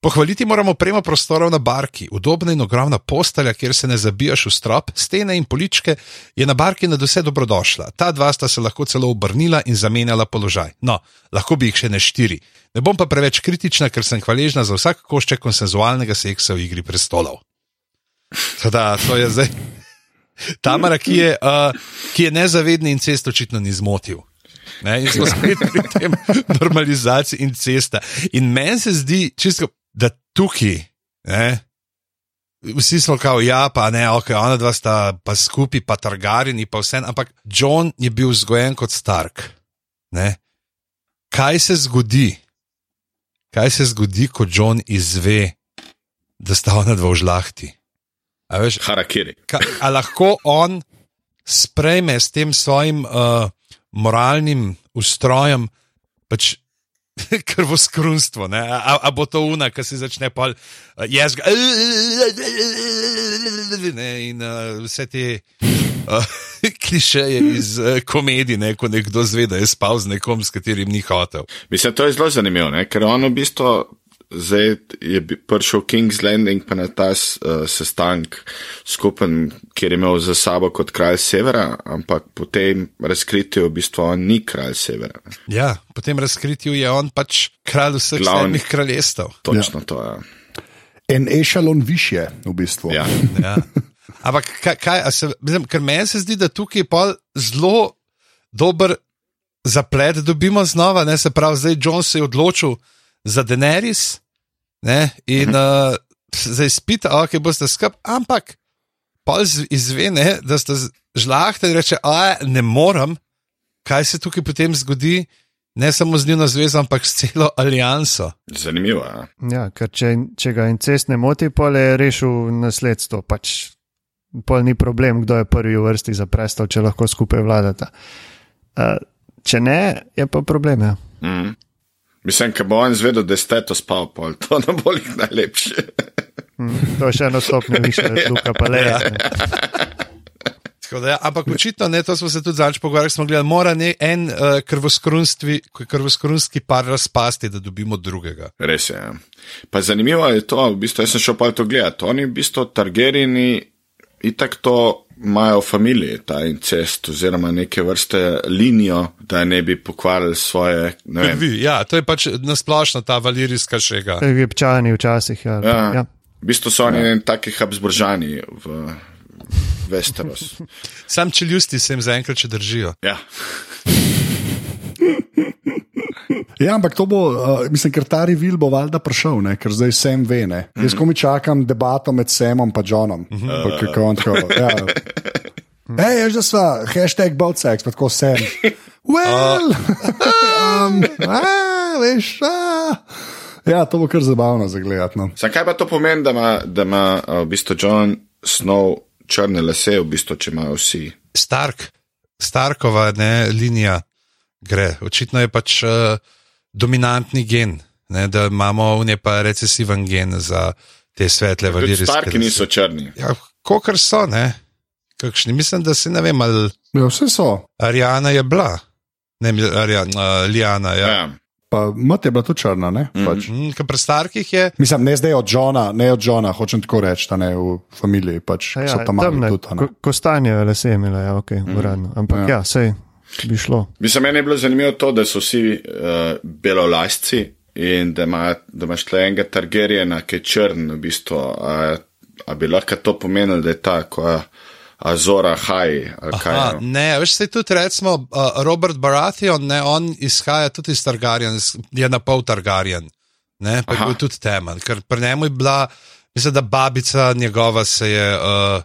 Pohvaliti moramo premo prostorov na barki, udobna in ogromna postelja, kjer se ne zabijaš v strop, stene in poličke, je na barki na vse dobrodošla. Ta dva sta se lahko celo obrnila in zamenjala položaj. No, lahko bi jih še ne štiri. Ne bom pa preveč kritična, ker sem hvaležna za vsak košček konsenzualnega seksa v igri prestolov. Teda, to je zdaj. (laughs) Tamara, ki je, uh, ki je nezavedni in cest očitno ni zmotil. Ne, in smo spet pri tem (laughs) normalizaciji in cesta. In meni se zdi, čisto, da tukaj, ne, vsi smo kao, ja, pa ne, ok, ona dva sta pa skupaj, pa targarini, pa vse, ampak John je bil vzgojen kot Stark. Ne. Kaj se zgodi? Kaj se zgodi, ko John izve, da sta ona dva v žlahti? A veš, Harakiri. Ka, a lahko on sprejme s tem svojim uh, moralnim ustrojem pač (laughs) krvoskrunstvo? ne? A, a bo to una, ki se začne pol uh, jezga. Ne, in uh, vse te uh, (laughs) klišeje iz uh, komedij, ne, ko nekdo zve, da je spal z nekom, s katerim ni hotel. Mislim, to je zelo zanimivo, ker on v bistvu zdaj je bi- prišel King's Landing pa na ta uh, sestank skupen, kjer je imel za sabo kot kralj severa, ampak po tem razkritju v bistvu on ni kralj severa. Ja, po tem razkritju je on pač kralj vseh Glavni. sedmih kraljestev. Točno ja. to je. En ešalon više, v bistvu. Ja. Ja. Ampak kaj, kaj a se, mislim, ker meni se zdi, da tukaj pa zelo dober zaplet dobimo znova, ne se pravi, zdaj John se je odločil za Daenerys ne, in uh, zdaj spita, ok, boste skup, ampak pa izve, ne, da ste žlahta in reče, a ne morem, kaj se tukaj potem zgodi, ne samo z njeno zvezo, ampak s celo alijanso. Zanimivo je. Ja, ker če, če ga incest ne moti, pol je rešil nasledstvo. Pač pol ni problem, kdo je prvi v vrsti za prestol, če lahko skupaj vladata. Uh, če ne, je pa problem. Ja. Mm. Mislim, ker bo on zvedel, da je steto spal, pol. to ne bo jih najlepše. Mm, to je še eno stopnjo više, (laughs) Luka pa le. Tako Da, ja, ampak očitno ne, to smo se tudi zadnjič pogovarjali, smo gledali, mora ne, en uh, krvoskrunski par razpasti, da dobimo drugega. Res je. ja. Pa zanimivo je to, v bistvu, jaz sem šel pa to gledati. Oni v bistvu Targerini itak to imajo v familiji, ta incest, oziroma neke vrste linijo, da ne bi pokvarili svoje. ne vem. Vi, ja, to je pač nasplošno ta valirijska šega. Egipčani včasih. Ja. Ja. Ja. V bistvu so oni ja. taki Habsburžani v Westeros. (laughs) Sam čeljusti se jim zaenkrat še držijo. Ja. Ja, ampak to bo, uh, mislim, ker ta revil bo valjda prišel, ne? ker zdaj sem ve. Ne? Jaz komi čakam debato med Semom in Johnom. Uh -huh. Kako on tako. Ja. (laughs) Hej, ješ da sva, hashtag both sex, pa tako sem. Well, um, a, veš, a. Ja, to bo kar zabavno za gledati. No. Sam kaj pa to pomeni, da ima, da ima uh, v bistvu John Snow črne lase, v bistvu, če imajo vsi. Stark, Starkova ne, linija gre. Očitno je pač uh, dominantni gen, ne, da imamo v njej pa recesiven gen za te svetle Tudi valirijske. Starki niso črni. Ja, Kokar so, ne? Kakšni, mislim, da se ne vem, ali Ja, vse so. Arijana je bila. Ne, Arijana, uh, Lijana. Ja. Ja. Pa mat je bila tudi črna, ne? Mm. Pač. Mm, ker pri starkih je, Mislim, ne zdaj od Johna, ne od Johna, hočem tako reči, da ne v familiji. Pač, Ja, so tam temne, tudi. ko, kostanje lase imela, ja, ok, uradno. Ampak Ja. ja, ja sej bi šlo. Mislim, meni je bilo zanimivo to, da so vsi uh, belolasci in da, ima, da imaš tle enega Targerjena, ki je črn, v bistvu. A, a bi lahko to pomenilo, da je ta, ko je Azora Haj, ali kaj Aha, je. ne, veš, se tudi recimo uh, Robert Baratheon, ne, on izhaja tudi iz Targaryen, je na pol Targaryen, ne, pa je Aha. bil tudi temen, ker pri njemu je bila, mislim, da babica njegova se je, uh,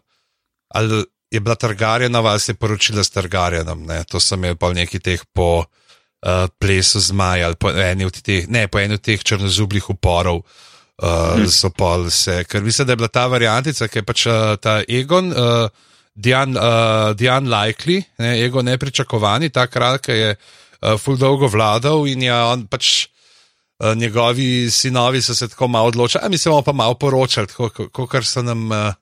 ali je bila Targaryenova, ali se je poročila s Targaryenom, ne, to sem imel pa v neki teh po uh, plesu zmaja, ali po eni od teh, ne, po eni od teh črnozublih uporov. Uh, hmm. So pol se, ker mislim, da je bila ta variantica, ki je pač uh, ta Egon, uh, Dian, uh, Dian Likely, ne, Egon nepričakovani, ta kralj, ki je uh, ful dolgo vladal in je on pač. Uh, njegovi sinovi so se tako malo odločili, a mi se bomo pa malo poročali, kot so nam uh,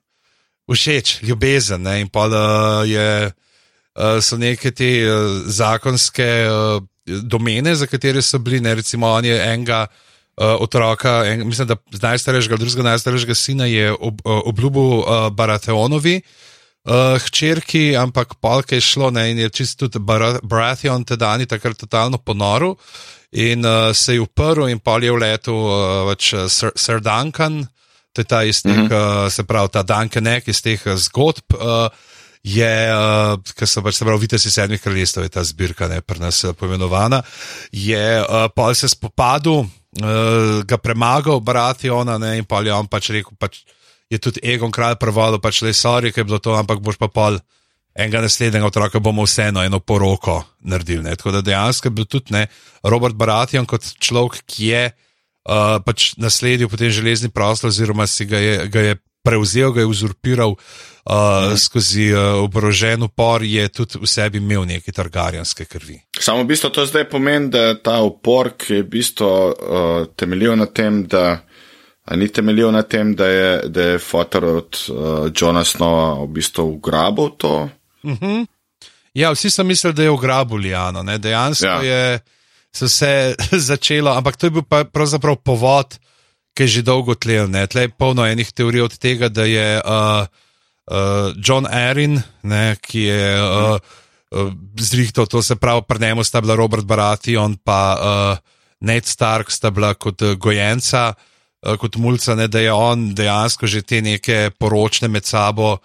všeč, ljubezen. Ne? In pa uh, je, uh, so neke te uh, zakonske uh, domene, za katere so bili, ne recimo, on je enega uh, otroka, en, mislim, da z najstarejšega, drugega najstarejšega sina je ob, obljubil uh, Baratheonovi. Uh, hčerki, ampak polk je šlo ne, in je čisto tudi Bara- Baratheon tedajni takrat totalno ponoril in uh, se je uprl in pol je v letu uh, pač, uh, Sir, Sir Duncan, to je ta iz teh, uh -huh. uh, se pravi ta Duncanek iz teh uh, zgodb. Uh, Je, uh, ki so pač se pravi, vidite, sedmih kraljestev je ta zbirka, ne pri nas poimenovana. Je uh, pol se spopadel, uh, ga premagal, Barationa, ne, in pol je on pač rekel, pač je tudi Egon kralj prevodil, pač le sorry, ker je bilo to, ampak boš pa pol enega naslednjega otroka bomo vseeno eno poroko naredili. Ne. Tako da dejansko je bil tudi ne, Robert Baratheon kot človek, ki je uh, pač nasledil potem železni prostor, oziroma si ga je, ga je prevzel, ga je uzurpiral uh, mm. skozi uh, oborožen upor, je tudi v sebi imel neke targarjanske krvi. Samo v bistvu to zdaj pomeni, da ta upor, ki je v bistvu uh, temeljil na tem, da. A ni temeljil na tem, da je, da je fotor od uh, Johna Snowa v bistvu ugrabil to? Ja, vsi so mislili, da je ugrabil Lijano, ne? dejansko ja. Je se vse (laughs) začelo, ampak to je bil pa pravzaprav povod, ki je že dolgo tlel. Ne? Tle je polno enih teorij od tega, da je uh, uh, John Arryn, ne, ki je uh, uh, zrihtal, to se pravi, pri njemu sta bila Robert Baratheon pa uh, Ned Stark sta bila kot uh, gojenca, uh, kot mulca, ne, da je on dejansko že te neke poročne med sabo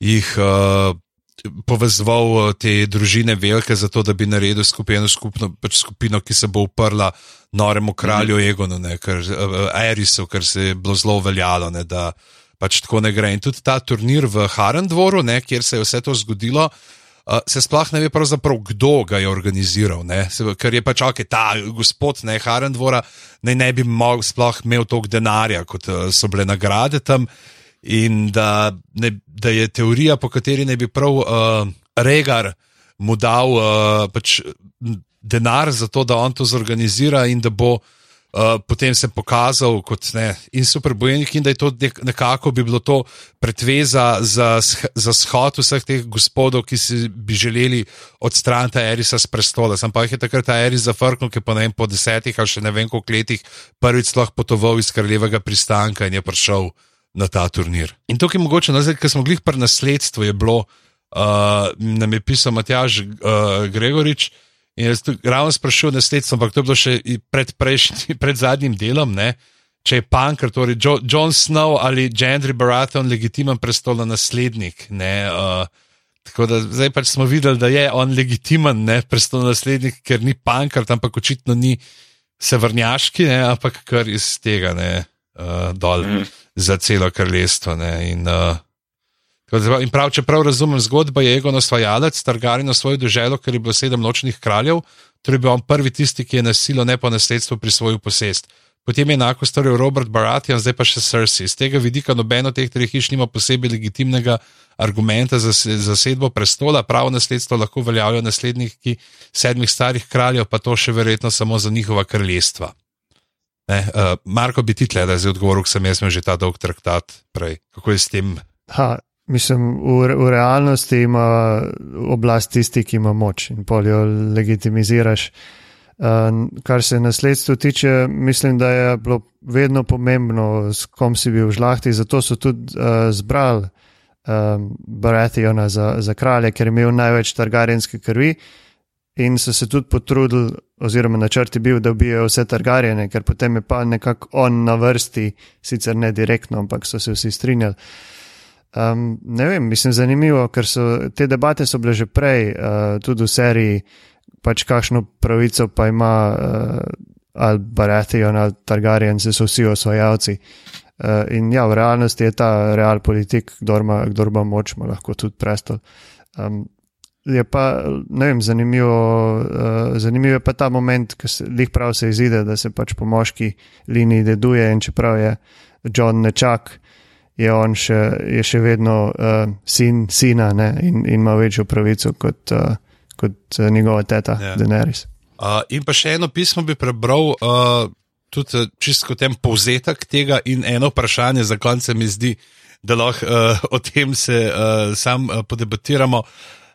jih. Uh, povezoval eh, te družine velike, zato da bi naredil skupino, skupno, pač skupino ki se bo uprla noremu kralju Egonu, ne, ker, uh, Erisu, ker se je bilo zelo veljalo, ne, da pač tako ne gre. In tudi ta turnir v Harendvoru, ne, kjer se je vse to zgodilo. Uh, se sploh ne ve, kdo ga je organiziral, ne? Se, ker je pač ok, ta gospod ne, Harendvora ne, ne bi mogel sploh imel toliko denarja, kot uh, so bile nagrade tam. In da, ne, da je teorija, po kateri ne bi prav uh, Regar mu dal uh, pač denar za to, da on to zorganizira in da bo uh, potem se pokazal kot ne, in superbojnik, in da je to nek, nekako bi bilo to pretveza za, za shod vseh teh gospodov, ki si bi želeli odstraniti Erisa z prestola. Sam pa jih je takrat ta Eris zafrknil, ki je po, ne vem, po desetih ali še ne vem koliko letih prvič sploh potoval iz kraljevega pristanka in je prišel na ta turnir. In tukaj mogoče, no, zdaj, ker smo glih pri nasledstvu, je bilo, uh, nam je pisal Matjaž uh, Gregorič. In jaz tudi ravno sprašujem nasledstvo, ampak to je bilo še pred, prejšnji, (laughs) pred zadnjim delom, ne? če je Punker, torej jo, John Snow ali Gendry Baratheon legitimen prestolno naslednik. Uh, tako da zdaj pač smo videli, da je on legitimen prestolno naslednik, ker ni Punker, ampak očitno ni sevrnjaški, ne? ampak kar iz tega ne, uh, dol mm. Za celo kraljestvo. Ne? In, uh, In prav, če prav razumem zgodbo, je Egon osvajalec, Targaryen svojo državo, ker je bilo sedem nočnih kraljev, torej bil on prvi tisti, ki je nasilo ne po nasledstvu prisvojil posest. Potem je enako storil Robert Baratheon, zdaj pa še Cersei. Z tega vidika nobeno teh treh hiš nima posebej legitimnega argumenta za zasedbo prestola, pravo nasledstvo lahko veljajo nasledniki sedmih starih kraljev, pa to še verjetno samo za njihova kraljestva. Ne, uh, Marko bi ti tle, da je odgovoril, sem jaz imel že ta dolg traktat prej. Kako je s tem? Ha, Mislim, v, v realnosti ima oblast tisti, ki ima moč in polijo legitimiziraš. Uh, kar se nasledstva tiče, mislim, da je bilo vedno pomembno, s kom si bil v žlahti, zato so tudi uh, zbrali um, Baratheona za, za kralje, ker je imel največ targarjenske krvi in so se tudi potrudili, oziroma načrti bil, da ubijajo vse targarjene, ker potem je pa nekako on na vrsti, sicer ne direktno, ampak so se vsi strinjali. Um, ne vem, mislim, zanimivo, ker so te debate so bile že prej, uh, tudi v seriji, pač kakšno pravico pa ima uh, ali Baratheon ali Targaryen, se so vsi osvajalci. Uh, in ja, v realnosti je ta real politik, kdo ima, kdo ima moč, ima lahko tudi prestol. Um, je pa, ne vem, zanimivo, uh, zanimivo je pa ta moment, ko se jih prav se izide, da se pač po moški liniji deduje in čeprav je John nečak je on še, je še vedno uh, sin sina ne, in, in ima večjo pravico kot, uh, kot uh, njegova teta, yeah. Ja. Daenerys. Uh, in pa še eno pismo bi prebral, uh, tudi čisto en povzetek tega, in eno vprašanje za konce mi zdi, da lahko uh, o tem se uh, sam uh, podebatiramo. Uh,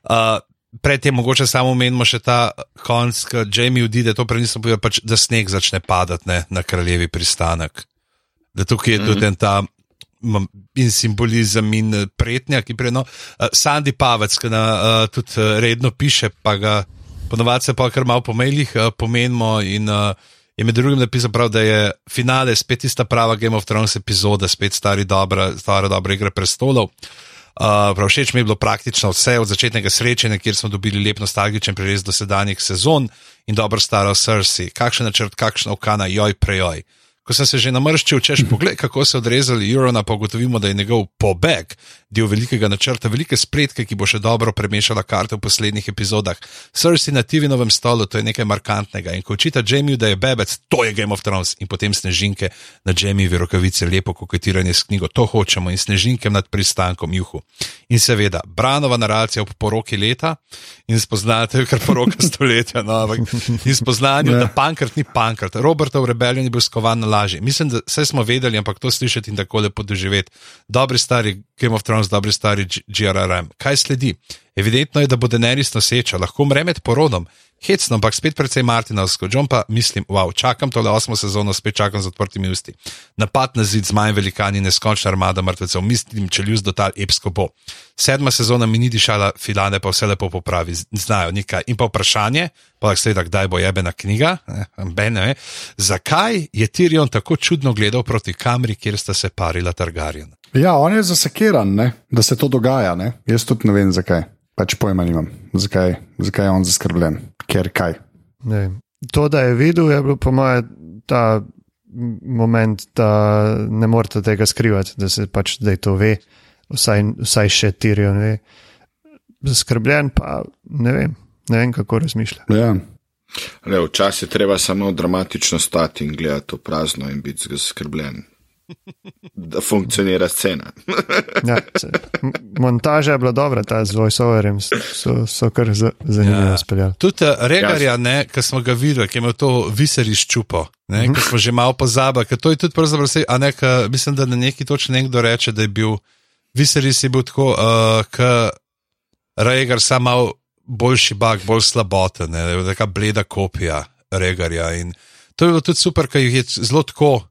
Predtem mogoče samo omenimo še ta konc, ki Jamie odide, to prej nisem povedal, pač, da sneg začne padati ne, na kraljevi pristanek. Da tukaj je mm -hmm. tudi ta in simbolizem in eh, pretnja, ki preno. Uh, Sandy Pavec, ki na, uh, tudi uh, redno piše, pa ga ponovadi se pa kar malo po mailih uh, pomenimo. In uh, je med drugim napisal, prav, da je finale spet tista prava Game of Thrones epizoda, spet stari dobra, stara dobra igra prestolov. Uh, prav všeč mi je bilo praktično vse od začetnega srečanja, kjer smo dobili lep nostalgičen prerez do sedanjih sezon in dobro staro Cersei. Kakšen načrt, kakšna okana, joj, prejoj. Ko sem se že namrščil, češ pogled, kako so odrezali Jurona, pa ugotovimo, da je njegov pobeg del velikega načrta, velike spletke, ki bo še dobro premešala karte v poslednjih epizodah. Cersei na TV-novem stolu, to je nekaj markantnega. In ko očita Jamie, da je bebec, to je Game of Thrones, in potem snežinke na Jamievi rokavice, lepo koketiranje s knjigo, to hočemo, in snežinke nad pristankom juhu. In seveda, branova naracija ob poroki leta in spoznate, kar poroka (laughs) stoletja, no, ampak in spoznanje, da Pankrat ni Pankrat. Robertov rebelion je bil skovan na lažje. Mislim, da vse smo vedeli, ampak to slišati in tako lepo doživeti. Dobri stari Game of Thrones, dobri stari GRRM. Kaj sledi? Evidentno je, da bo Daenerys noseča, lahko umre med porodom. Hecno, ampak spet precej Martinovsko. John pa mislim, wow, čakam tole osmo sezono, spet čakam z odprtimi usti. Napad na zid, zmaj velikani, neskončna armada mrtvecev, mislim, če ljus do tal epsko bo. Sedma sezona mi ni dišala, filane pa vse lepo popravi, znajo nekaj. In pa vprašanje, pa seveda, kdaj bo jebena knjiga, ne, ne, zakaj je Tyrion tako čudno gledal proti kamri, kjer sta se parila Targaryen? Ja, on je zasekiran, ne? da se to dogaja. Ne? Jaz tudi ne vem, zakaj. Pač pojma nimam, zakaj, zakaj je on zaskrbljen, ker kaj. Ne. To, da je videl, je bil po mojem ta moment, da ne morete tega skrivati, da se pač zdaj to ve, vsaj, vsaj še tirijo. Zaskrbljen pa ne vem, ne vem kako razmišlja. Ja. Včasih je treba samo dramatično stati in gledati v prazno in biti zaskrbljen da funkcionira scena. (laughs) ja, montaža je bila dobra, ta z voiceoverjem so, so kar zanimivo ja. speljali. Tudi uh, Regarja, ja. ki smo ga videli, ki je imel to viseriš čupo. Ne, mm -hmm. smo že malo pozabili, ker to je tudi pravzaprav vse. Ne, ka, mislim, da na neki točki nekdo reče, da je bil viseris je bil tako, uh, kot Regar, samo malo boljši bag, bolj slaboten, neka bleda kopija Regarja. In to je bilo tudi super, ker jih je zelo tako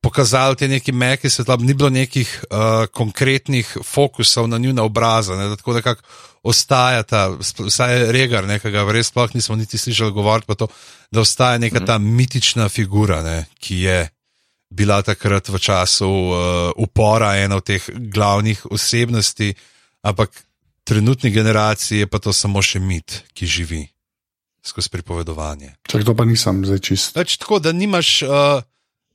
pokazali te neki meki svetlobe, ni bilo nekih uh, konkretnih fokusov na njuna obraza, ne, da tako nekako ostajata, sp- vsaj regar nekega, res sploh nismo niti slišali govoriti, pa to, da ostaja neka ta mitična figura, ne, ki je bila takrat v času uh, upora ena od teh glavnih osebnosti, ampak trenutni generaciji je pa to samo še mit, ki živi skozi pripovedovanje. Čak to pa nisem zdaj čist. Več tako, da nimaš, uh,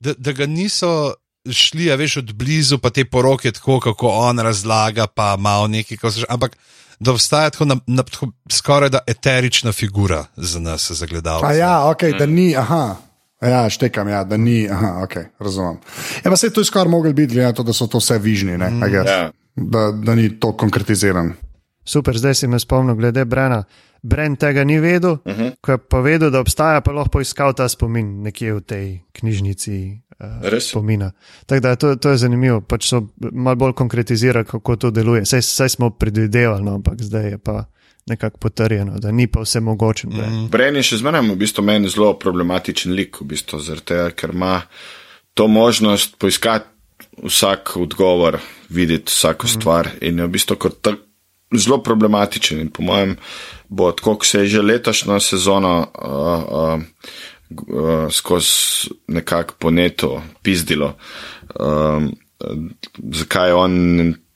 da, da ga niso šli, a veš, od blizu, pa te poroke, tako kako on razlaga, pa malo neki, ko se ampak da obstaja tako, na, na, tako skoraj da eterična figura za nas, za gledalce. A ja, ok, da ni, aha. Ja, štekam, ja, da ni, aha, ok, razumem. Ja, pa se to je skoraj mogel biti, glede na to, da so to vse vižni, ne, I guess. Ja. da, da ni to konkretiziran. Super, zdaj si me spomnil, glede Brena. Bren tega ni vedel, uh Mhm. -huh. ko je pa vedel, da obstaja, pa lahko poiskal ta spomin nekje v tej knjižnici uh, Res? spomina. Tako da to, to je zanimivo, pač so malo bolj konkretizirali, kako to deluje. Saj, saj smo predvidevali, no, ampak zdaj je pa nekako potrjeno, da ni pa vse mogoče. Mm. Bren je še zmeraj v bistvu meni zelo problematičen lik, v bistvu, tega, ker ima to možnost poiskati vsak odgovor, videti vsako stvar in je v bistvu kot tak zelo problematičen. In po mojem bo tako, ko se je že letošnjo sezono uh, uh, uh, skozi nekako po netu pizdilo. Um, zakaj on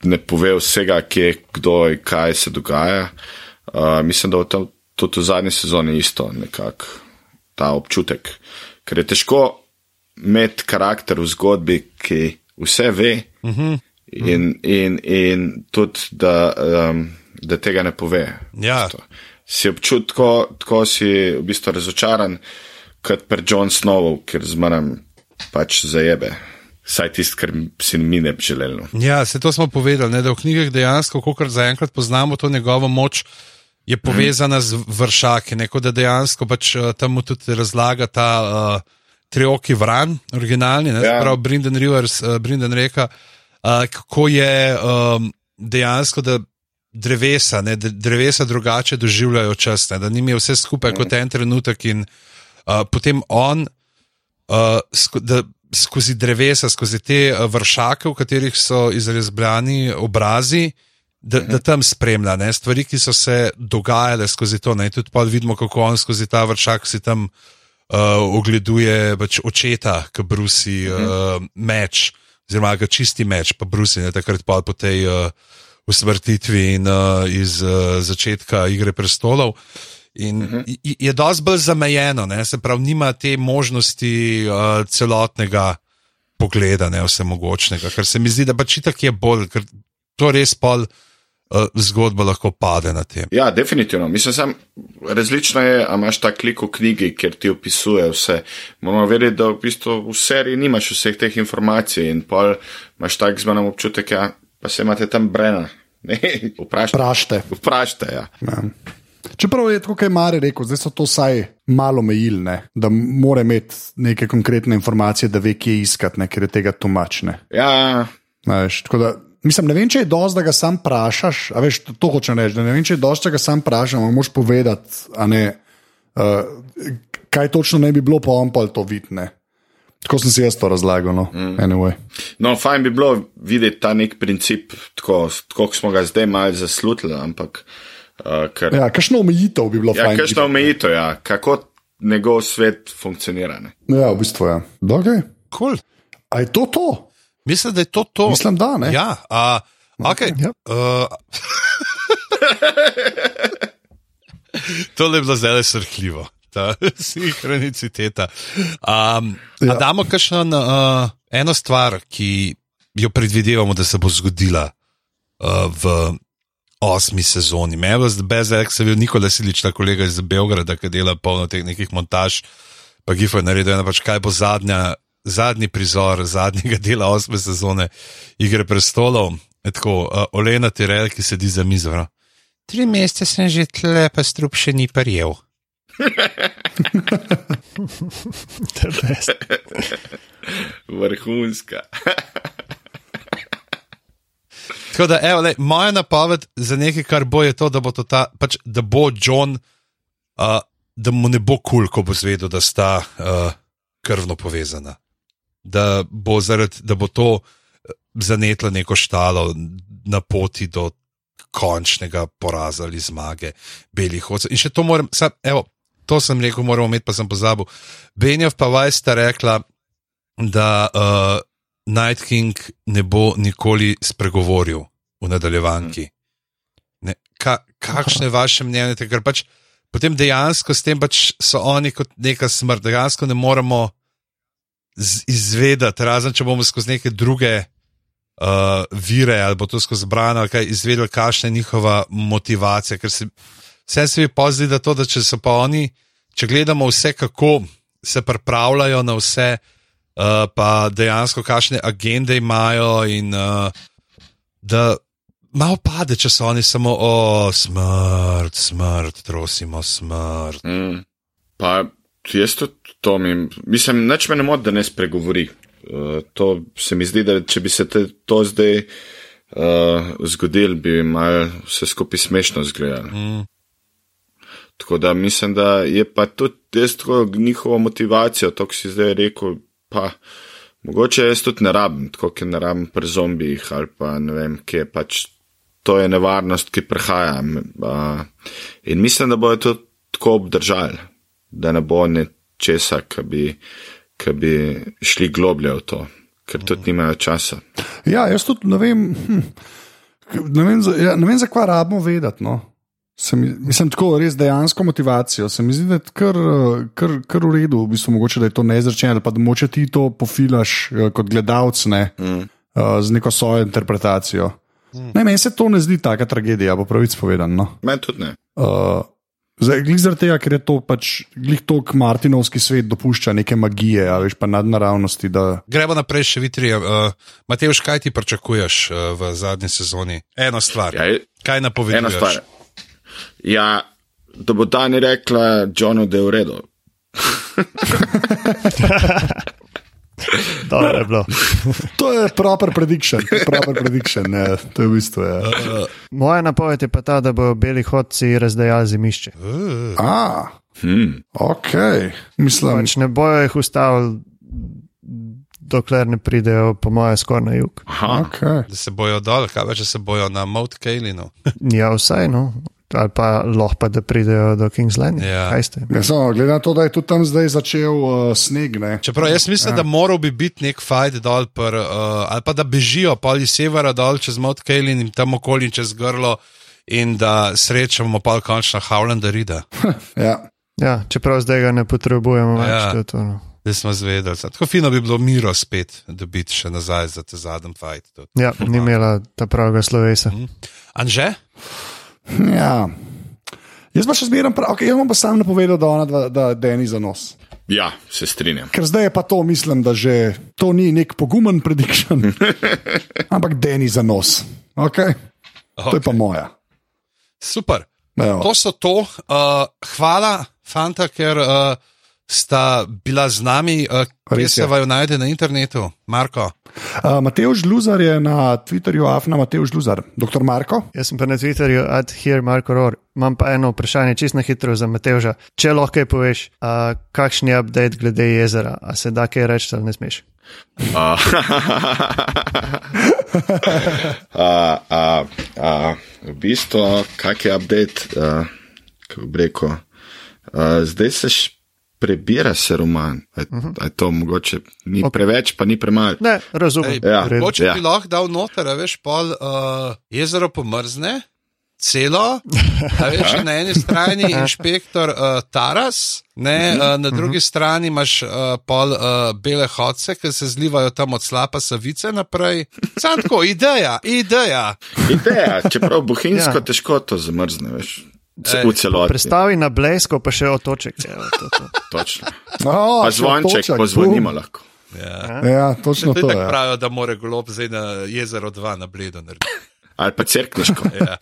ne- pove vsega, kje, kdo in kaj se dogaja. Uh, mislim, da bo to tudi v zadnji sezoni isto nekako ta občutek. Ker je težko imeti karakter v zgodbi, ki vse ve uh -huh. In, in, in tudi, da, um, da tega ne pove. Ja. Si občutek, tako, si v bistvu razočaran, kot pri John Snowu, ker zmeraj pač zajebe. Saj tisti, kar si mi ne bi želeli. no. Ja, se to smo povedali, ne, da v knjigah dejansko, kot zaenkrat poznamo to njegovo moč, je povezana z vršaki. Neko, da dejansko pač eh, tam tudi razlaga ta uh, trioki vran, originalni, ne, Ja. ja. prav Brinden Rivers, uh, Brinden reka, uh, kako je um, dejansko, da drevesa, ne, drevesa drugače doživljajo čas, ne, da njim je vse skupaj kot en trenutek in uh, potem on uh, sko, da skozi drevesa, skozi te uh, vršake, v katerih so izrezbljani obrazi, da, da tam spremlja ne, stvari, ki so se dogajale skozi to. Ne, tudi pa vidimo, kako on skozi ta vršak si tam uh, ogleduje pač očeta, ki brusi uh, meč, oziroma ga čisti meč, pa brusi ne, takrat pa po tej. Uh, Usmrtitvi in uh, iz uh, začetka Igre prestolov. In uh -huh. je dosti bolj zamejeno, ne? se pravi, nima te možnosti uh, celotnega pogleda, ne vse mogočnega, ker se mi zdi, da pač itak je bolj, ker to res pol uh, zgodba lahko pade na tem. Ja, definitivno. Mislim, sam različno je, a imaš ta klik v knjigi, kjer ti opisuje vse. Moramo vedeti, da v bistvu v seriji nimaš vseh teh informacij in pol imaš tak zmenem občutek, ja, pa se imate tam brena. (laughs) Ne, vprašajte. Prašte. Vprašajte, ja. Ja. Čeprav je tako, kot je Mare rekel, zdaj so to vsaj malo mejili, ne? da mora imeti neke konkretne informacije, da ve, kje iskati, ne? ker je tega tumačne. Ja, Mislim, ne vem, če je dosti, da ga sam vprašaš. a Veš, to, to hočem reči. da Ne vem, če je dosti, da ga sam vprašaš, ampak moš povedati, a ne, uh, kaj točno ne bi bilo, pa on pa to vidne. Tako sem si jaz to razlagal. No. Mm. Anyway. no, fajn bi bilo videti ta nek princip, tako tako kot smo ga zdaj malo zaslutili, ampak uh, ker. Ja, kakšno omejitev bi bilo Ja, fajn. kakšna omejitev, ja, kako njegov svet funkcionira. Ne? Ja, v bistvu je. Ja. Okay. Cool. A je to to? Mislim, da je to to. Mislim, da ne. Ja, a, okay. Ja. uh, (laughs) Tole je bilo zelo srhljivo, ta sinhroniciteta. Um, ja. Damo kakšno uh, eno stvar, ki jo predvidevamo, da se bo zgodila uh, v osmi sezoni. Mevas, da brez Alexa, bil Nikola Silič, ta kolega iz Beograda, ki dela polno teh nekih montaž, pa Gifo je naredil eno, pač kaj bo zadnja. Zadnji prizor zadnjega dela osme sezone Igre prestolov, tako uh, Olena Tirel, ki sedi za mizo. no. Tri mesece sem že tle, pa strup še ni prijel. Vrhunska. Tako da, evo, lej, moja napoved za nekaj, kar bo, je to, da bo, to ta, pač, da bo John, uh, da mu ne bo kul, cool, ko bo zvedel, da sta uh, krvno povezana. Da bo, zaradi, da bo to eh, zanetlo neko štalo na poti do končnega poraza ali zmage belih hodcev. In še to moram, sam, evo, to sem rekel, moramo imeti, pa sem pozabil. Benjav pa Vajs sta rekla, da uh, Night King ne bo nikoli spregovoril v nadaljevanki. Ne, ka, kakšno je vaše mnenje? Ker pač potem dejansko s tem pač so oni kot neka smrt, dejansko ne moremo z- izvedeti, razen če bomo skozi neke druge uh, vire ali bo to skozi brano, ali kaj izvedeli, kakšna je njihova motivacija. Ker se vse se mi pozdi, da to, da če so pa oni, če gledamo vse, kako se pripravljajo na vse, uh, pa dejansko kakšne agende imajo in uh, da malo pade, če so oni samo o smrt, smrt, trosimo smrt. Mm. Pa jaz tudi to mi, mislim, nič me ne moti, da ne spregovori. Uh, to se mi zdi, da če bi se te, to zdaj uh, zgodil, bi mal vse skupaj smešno izgledalo. Mm. Tako da mislim, da je pa tudi jaz tako njihovo motivacijo, to, ki si zdaj rekel, pa mogoče jaz tudi ne rabim, tako kot ne rabim pri zombijih ali pa ne vem, kje pač to je nevarnost, ki prihaja. Uh, in mislim, da bojo to tako obdržali, da ne bo nečesa, ki bi, ki bi šli globlje v to, ker tudi nimajo časa. Ja, jaz tudi ne vem, hm, ne vem, za, ja, ne vem zakaj rabimo vedeti. No. Se Mi, mislim, tako res dejansko motivacijo. Se mi zdi, da je kar, eh, kar, kar v redu, v bistvu, mogoče, da je to neizrečeno, ali pa da moče ti to pofilaš eh, kot gledalec ne, Mm. uh, z neko svojo interpretacijo. Mm. Ne, meni se to ne zdi taka tragedija, bo pravic povedano. No. Meni tudi ne. Uh, zaradi tega, ker je to pač, glih to Martinovski svet dopušča neke magije, a veš pa nadnaravnosti. Da... Gremo naprej, še vitri. Uh, Mateoš, kaj ti pričakuješ uh, v zadnji sezoni? Eno stvar. Ja, je- Kaj Ena napoveduješ? stvar. Ja, da bo Dani rekla Johnu, da je v redu. (laughs) (laughs) Dobro je bilo. (laughs) To je proper prediction. je Proper prediction ne, to je v bistvu. Ja. Moja napoved je pa ta, da bodo beli hodci razdajali zimišče. Uh, A, Hmm. ok, mislim. Pač ne bojo jih ustavili, dokler ne pridejo, po moje, skoraj na jug. Aha, Okay. da se bojo dol, kaj več, če se bojo na Mount Kalinu. Ja, vsaj, no. Ali pa lahko da pridejo do King's Landing. Ja. Ne, samo, glede na to, da je tudi tam zdaj začel uh, sneg. Ne. Čeprav jaz mislim, ja. da moral bi biti nek fight dol, pr, uh, ali pa da bežijo iz severa dol čez Mount Kalin in tam okoli čez grlo. In da srečamo pa končno Howlanda Rida, (laughs) Ja. Ja, čeprav zdaj ga ne potrebujemo več. Ja. to no. da smo zvedeli. Tako fino bi bilo miro spet dobiti še nazaj za te zadnji fight. tudi. Ja, ni imela ta pravega slovesa. Anže? Ja. Jaz pa še zmeraj, okay, jaz bom pa sam napovedal, da ona dva, da Deni za nos. ja, se strinjam. Ker zdaj je pa to, mislim, da že to ni nek pogumen prediction, (laughs) ampak Deni za nos. Okay? To je pa moja. Super. Evo. To so to. Uh, hvala, fanta, ker uh, sta bila z nami. Uh, kje se vaju najde na internetu, Marko? Uh, Mateoš Luzar je na Twitterju, afna Mateoš Luzar. Doktor Marko? Jaz sem pa na Twitterju, ad here Marko Ror. Imam pa eno vprašanje, čisto na hitro za Mateoža. Če lahko kaj poveš, a, kakšen je update glede jezera, a se da kaj reči ali ne smeš? A, (laughs) a, a, a, v bistvu, kak je update, a, kako bi rekel. A, zdaj se š- prebira se roman. A, a je to mogoče ni okay. preveč, pa ni premalo. Ne, razumem. Ej, Ja. Mogoče Ja. bi lahko dal noter, a veš, pol uh, jezero pomrzne. Celo, a (laughs) veš, na eni strani (laughs) inšpektor uh, Taras, ne, uh, na drugi strani imaš uh, pol uh, bele hodce, ki se zlivajo tam od slapa savice naprej. Sam tako, ideja, ideja. Ideja, čeprav (laughs) bohinjsko Ja. ja. težko to zamrzne, veš. V celoti. Predstavi na blesko, pa še otoček. (laughs) Evo, to, to. Točno. Oh, Pa zvonček, pozvonimo lahko. Ja. Ja, točno To to tako pravijo, da mora golob zdaj na jezero 2 na bledo narediti. Ali pa crkniško. (laughs) Ja.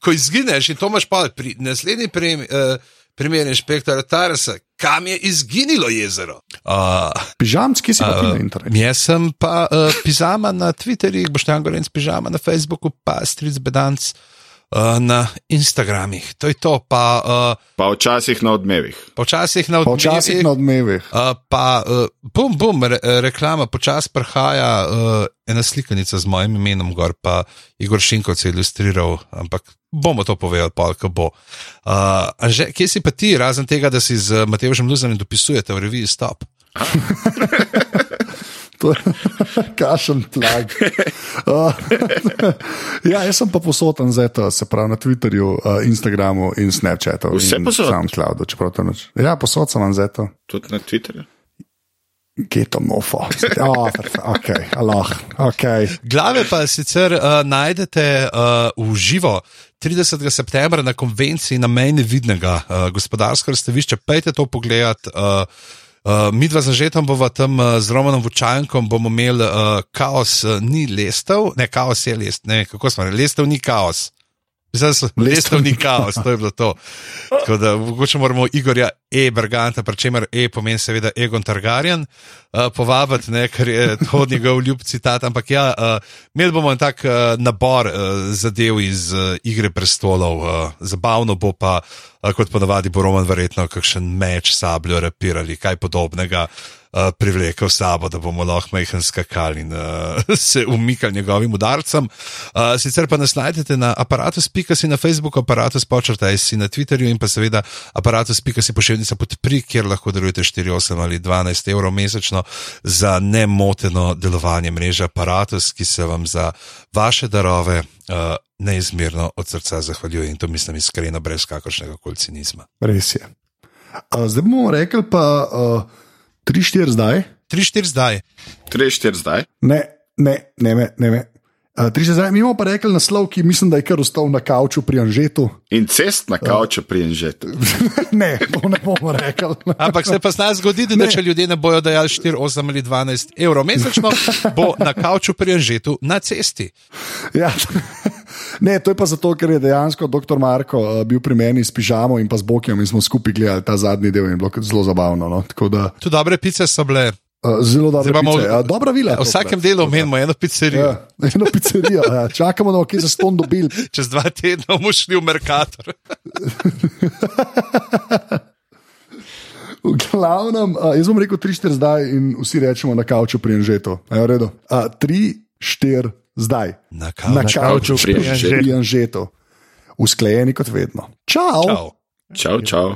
Ko izgineš in to imaš pa pri naslednji prem, uh, primer inšpektora Tarasa, kam je izginilo jezero? Uh, Pižamski si pa ti na uh, internetu. jaz sem pa uh, pižama na Twitterju, boš tam goren s pižama na Facebooku, pa stric bedanc. uh, na Instagramih. To je to, pa, uh, Pa včasih na odmevih. počasih na Pa včasih na odmevih. Uh, pa, uh, bum, bum, re, reklama, počasi prihaja uh, ena slikanica z mojim imenom, gor pa Igor Šinkovc je ilustriral, ampak bomo to povedali, pa kako bo. Uh, Anže, kje si pa ti, razen tega, da si z Matejem Luzanem dopisujete v reviji Stop? (laughs) (laughs) To je kašen plag. Uh, (laughs) ja, jaz sem pa posoten za to, se pravi na Twitterju, uh, Instagramu in Snapchatu. Vse in posod? SoundCloudu, čeprav to noč. Ja, posod sem vam za to. Tudi na Twitterju. Geto mofo. Oh, ok, Allah, ok. Glave pa sicer uh, najdete uh, v živo 30. septembra na konvenciji na mejni vidnega uh, gospodarskega razstavišča. Pejte to pogledat. Uh, Uh, mi dva z Anžetom bova tam uh, z Romanom Vučankom bomo imeli uh, kaos, uh, ni lestev, ne kaos je lestev, ne kako smo rekli, lestev ni kaos. Zdaj so lestev ni kaos, to je bilo to. Tako da mogoče moramo Igorja E. Berganta, pri čemer E pomeni seveda Egon Targaryen, uh, povabiti, ne, ker je to njegov ljub citat. Ampak ja, uh, imeli bomo en tak uh, nabor uh, zadev iz uh, Igre prestolov, uh, zabavno bo pa, uh, kot ponavadi, bo Roman verjetno kakšen meč, sabljo, rapirali, kaj podobnega. Uh, privlekel sabo, da bomo lahko majhen skakali in uh, (laughs) se umikali njegovim udarcem. Uh, sicer pa nas najdete na aparatus.si na Facebooku, aparatus počrtaj si na Twitterju in pa seveda aparatus.si pošiljnica podpri, kjer lahko delujete 4, 8 ali 12 evrov mesečno za nemoteno delovanje mreže aparatus, ki se vam za vaše darove uh, neizmerno od srca zahvaljuje in to mislim iskreno, brez kakršnega koli cinizma. Res je. Uh, zdaj bomo rekli pa uh, 3-4 zdaj. 3-4 zdaj. 3-4 zdaj. Ne, ne, ne, ne. ne, ne. Uh, 3-4 zdaj. Mi bomo pa rekli naslov, ki mislim, da je kar ostal na kavču pri Anžetu. In cest na kavču pri Enžetu. (laughs) ne, to ne bomo rekli. (laughs) Ampak se pa znaj zgoditi, da če ljudje ne bojo dajali 4, 8 ali 12 evrov mesečno, bo na kavču pri Anžetu na cesti. Ja. (laughs) Ne, to je pa zato, ker je dejansko dr. Marko uh, bil pri meni s pižamo in pa z Bokijem in smo skupaj gledali ta zadnji del in je bilo zelo zabavno. No? Tako Da, Tu dobre pice so bile. Uh, zelo bomo- pice. uh, dobra vila. V vsakem delu omenimo eno pizzerijo. Ja, eno pizzerijo. Ja. Čakamo, da bomo kje za ston dobili. (laughs) Čez dva tedna bomo šli v Merkator. V glavnem, uh, jaz bom rekel 3-4 zdaj in vsi rečemo na kavču pri Anžetu. 3-4 zdaj. Na Na kavču. kavču pri pri Anžetu. Usklajeni kot vedno. Čau! Čau. Čau, čau.